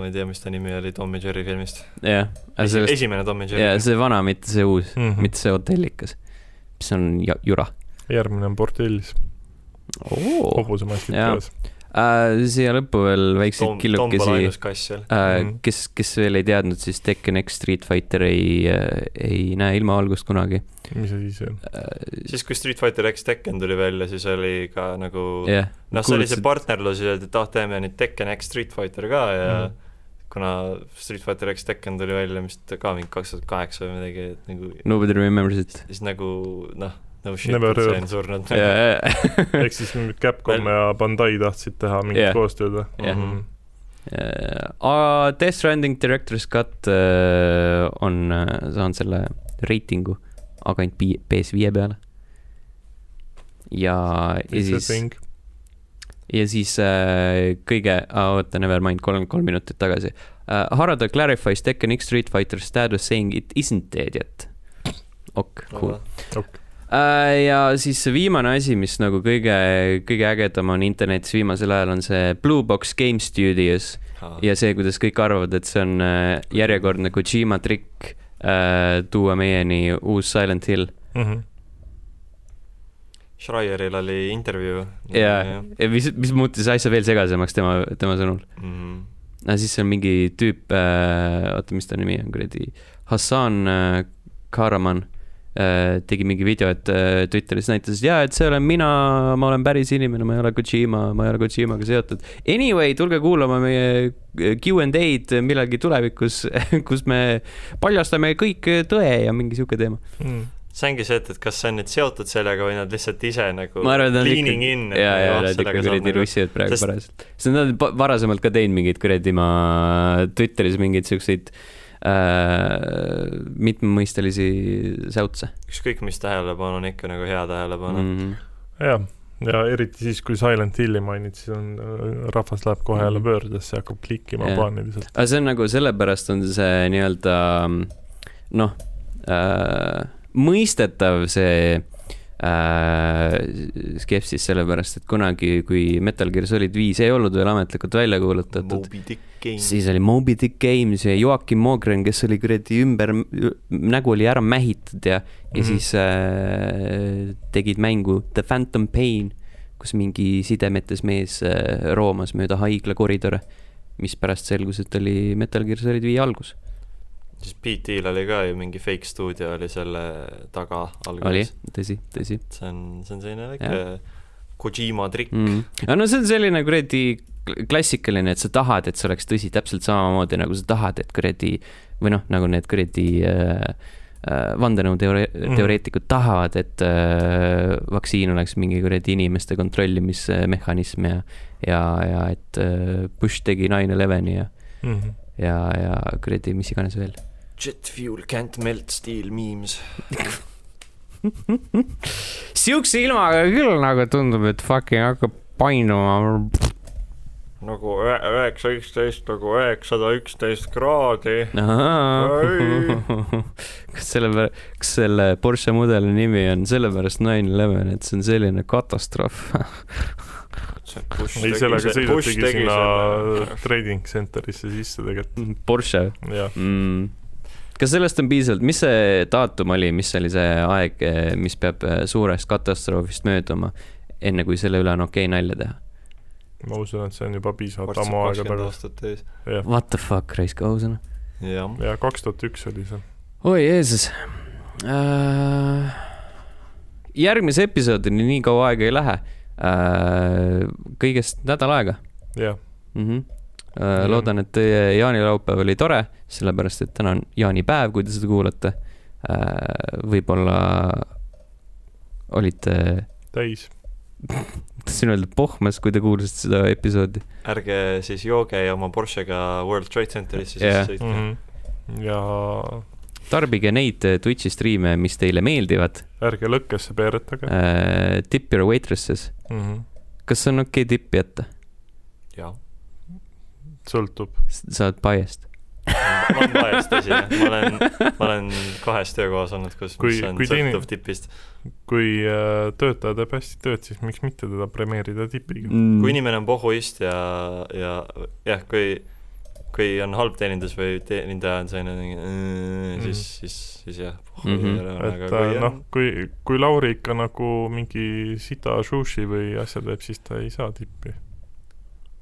ma ei tea, mis ta nimi oli Tom ja Jerry filmist. jah, esimene Tom ja Jerry jaa, see vana, mitte see uus, Mhm. mitte see hotellikas, mis on jura järgmine on Bordellis, oh.. hobusemaskid peas. Äh, siia lõppu veel väikseid killukesi äh, Mhm., kes, kes veel ei teadnud, siis Tekken X Street Fighter ei äh,, ei näe ilmavalgust kunagi mis asi see on? äh,. siis, kui Street Fighter X Tekken tuli välja, siis oli ka nagu jah, noh, see oli see partnerlus ja et ah, teeme nüüd Tekken X Street Fighter ka ja mm. kuna Street Fighter X Tekken tuli välja vist ka mingi kaks tuhat kaheksa või midagi, et nagu nobody remembers it. siis nagu noh, no shit, see on surnud. ehk siis nüüd Capcom ja Bandai tahtsid teha mingit yeah. koostööd või Jah. Mhm. aga Death Stranding Director's Cut äh, on äh, saanud selle reitingu, aga ainult P- PS5 peale. ja, ja siis, ja siis äh, kõige, oota, never mind, kolmkümmend kolm minutit tagasi uh,. Harada clarifies Tekken X Street Fighter status saying it isn't dead yet. ok, cool. Äh, ja siis see viimane asi, mis nagu kõige, kõige ägedam on internetis viimasel ajal, on see Blue Box Game Studios ja see, kuidas kõik arvavad, et see on äh, järjekordne Kojima trikk äh, tuua meieni uus Silent Hill. Mhm. Schreieril oli intervjuu. ja, ja mis, mis muutis asja veel segasemaks tema, tema sõnul. mm.. no siis seal mingi tüüp äh,, oota, mis ta nimi on, kuradi, Hassan äh, Karaman äh, tegi mingi video, et äh, Twitteris näitas, et jaa, et see olen mina, ma olen päris inimene, ma ei ole Kojima, ma ei ole Kojimaga seotud. Anyway, tulge kuulama meie Q and A-d millalgi tulevikus, kus me paljastame kõik tõe ja mingi sihuke teema. Mm. see ongi see, et, et kas see on nüüd seotud sellega või nad lihtsalt ise nagu arvan, et nad leaning in. ja, ja nad ikka kuradi russivad praegu Sest- parajasti. sest nad on varasemalt ka teinud mingeid kuradi ma Twitteris mingeid siukseid äh, mitmemõistelisi säutse ükskõik mis tähelepanu on ikka nagu hea tähelepanu mm.. mm. jah, ja eriti siis, kui Silent Hilli mainid, siis on, rahvas läheb kohe jälle Mhm. pöördesse ja hakkab klikkima Jah. paaniliselt. aga see on nagu sellepärast on see nii-öelda noh äh,, mõistetav see äh, skepsis, sellepärast et kunagi, kui Metal Gear Solid viis ei olnud veel ametlikult välja kuulutatud, siis oli Moby Dick Games ja Joakim Mogren, kes oli kuradi ümber, nägu oli ära mähitud ja mm, -hmm. ja siis äh, tegid mängu The Phantom Pain, kus mingi sidemetes mees äh, roomas mööda haigla koridore, mis pärast selgus, et oli Metal Gear Solid viie algus. Siis BT-l oli ka ju mingi fake stuudio oli selle taga oli alguses., tõsi, tõsi see on, see on selline väike Kojima trikk mm.. mm.. aga no see on selline kuradi kl- klassikaline, et sa tahad, et see oleks tõsi, täpselt samamoodi nagu sa tahad, et kuradi või noh, nagu need kuradi äh, äh, vandenõuteoreetikud tahavad, et äh, vaktsiin oleks mingi kuradi inimeste kontrollimismehhanism ja ja, ja et äh, Bush tegi nine eleveni ja, Mhm. ja, ja kuradi mis iganes veel. Jet fuel can't melt steel memes. Siukse ilmaga küll nagu tundub, et fucking hakkab painuma. nagu ühe- üheksa üksteist nagu üheksasada üksteist kraadi. kas selle, kas selle Porsche mudeli nimi on sellepärast nine eleven, et see on selline katastroof? ei, sellega sõidatigi sinna trading center'isse sisse tegelikult, Porsche jah. mm.. Kas sellest on piisavalt, mis see daatum oli, mis oli see aeg, mis peab eh, suurest katastroofist mööduma, enne kui selle üle on okei okay nalja teha? ma usun, et see on juba piisavalt ammu aega tagasi. jah, What the fuck, raisk ausõna. ja kaks tuhat üks oli see. oi Jeesus äh,. järgmise episoodini nii kaua aega ei lähe äh,. kõigest nädal aega jah, mm. -hmm. Äh, loodan, et teie jaanilaupäev oli tore, sellepärast et täna on jaanipäev, kui te seda kuulate äh,. võib-olla olite, täis. tahtsin öelda pohmas, kui te kuulasite seda episoodi. ärge siis jooge ja oma Porschega World Trade Centerisse sisse sõitke. Mhm. ja tarbige neid Twitch'i striime, mis teile meeldivad ärge lõkkesse peeretage. äh,. Tip your waitresses, kas on okei okay tippi jätta? jah. sõltub. sa oled biased. ma olen vahest tõsi, jah. ma olen, ma olen kahes töökohas olnud, kus, Kui- mis on kui teine- sõltuv tipist. kui äh, töötaja teeb hästi tööd, siis miks mitte teda premeerida tipiga. Mm. kui inimene on pohhuist ja, ja jah, kui, kui on halb teenindus või teenindaja on selline mm,, siis, siis, siis jah, pohhu Mhm. ei ole, et aga äh, kui noh on,, kui, kui Lauri ikka nagu mingi sita sushi või asja teeb, siis ta ei saa tippi.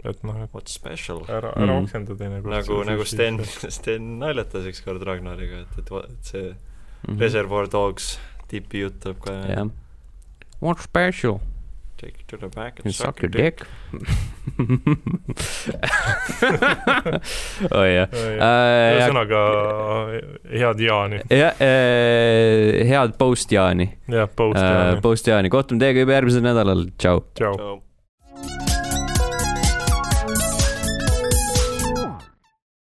Et noh, et what's special. ära, ära Mhm. oksenda teinekord. nagu, nagu Sten, Sten naljatas ükskord Ragnariga, et, et, et see Mhm. Reservoir Dogs tipi jutt tuleb ka jah. What special? take it to the back You and suck your dick. oi jah. Äh, ühesõnaga head jaani. ja head post Jaani, jah, post jaani. post Jaani, kohtume teiega juba järgmisel nädalal, tšau. tšau. Ciao.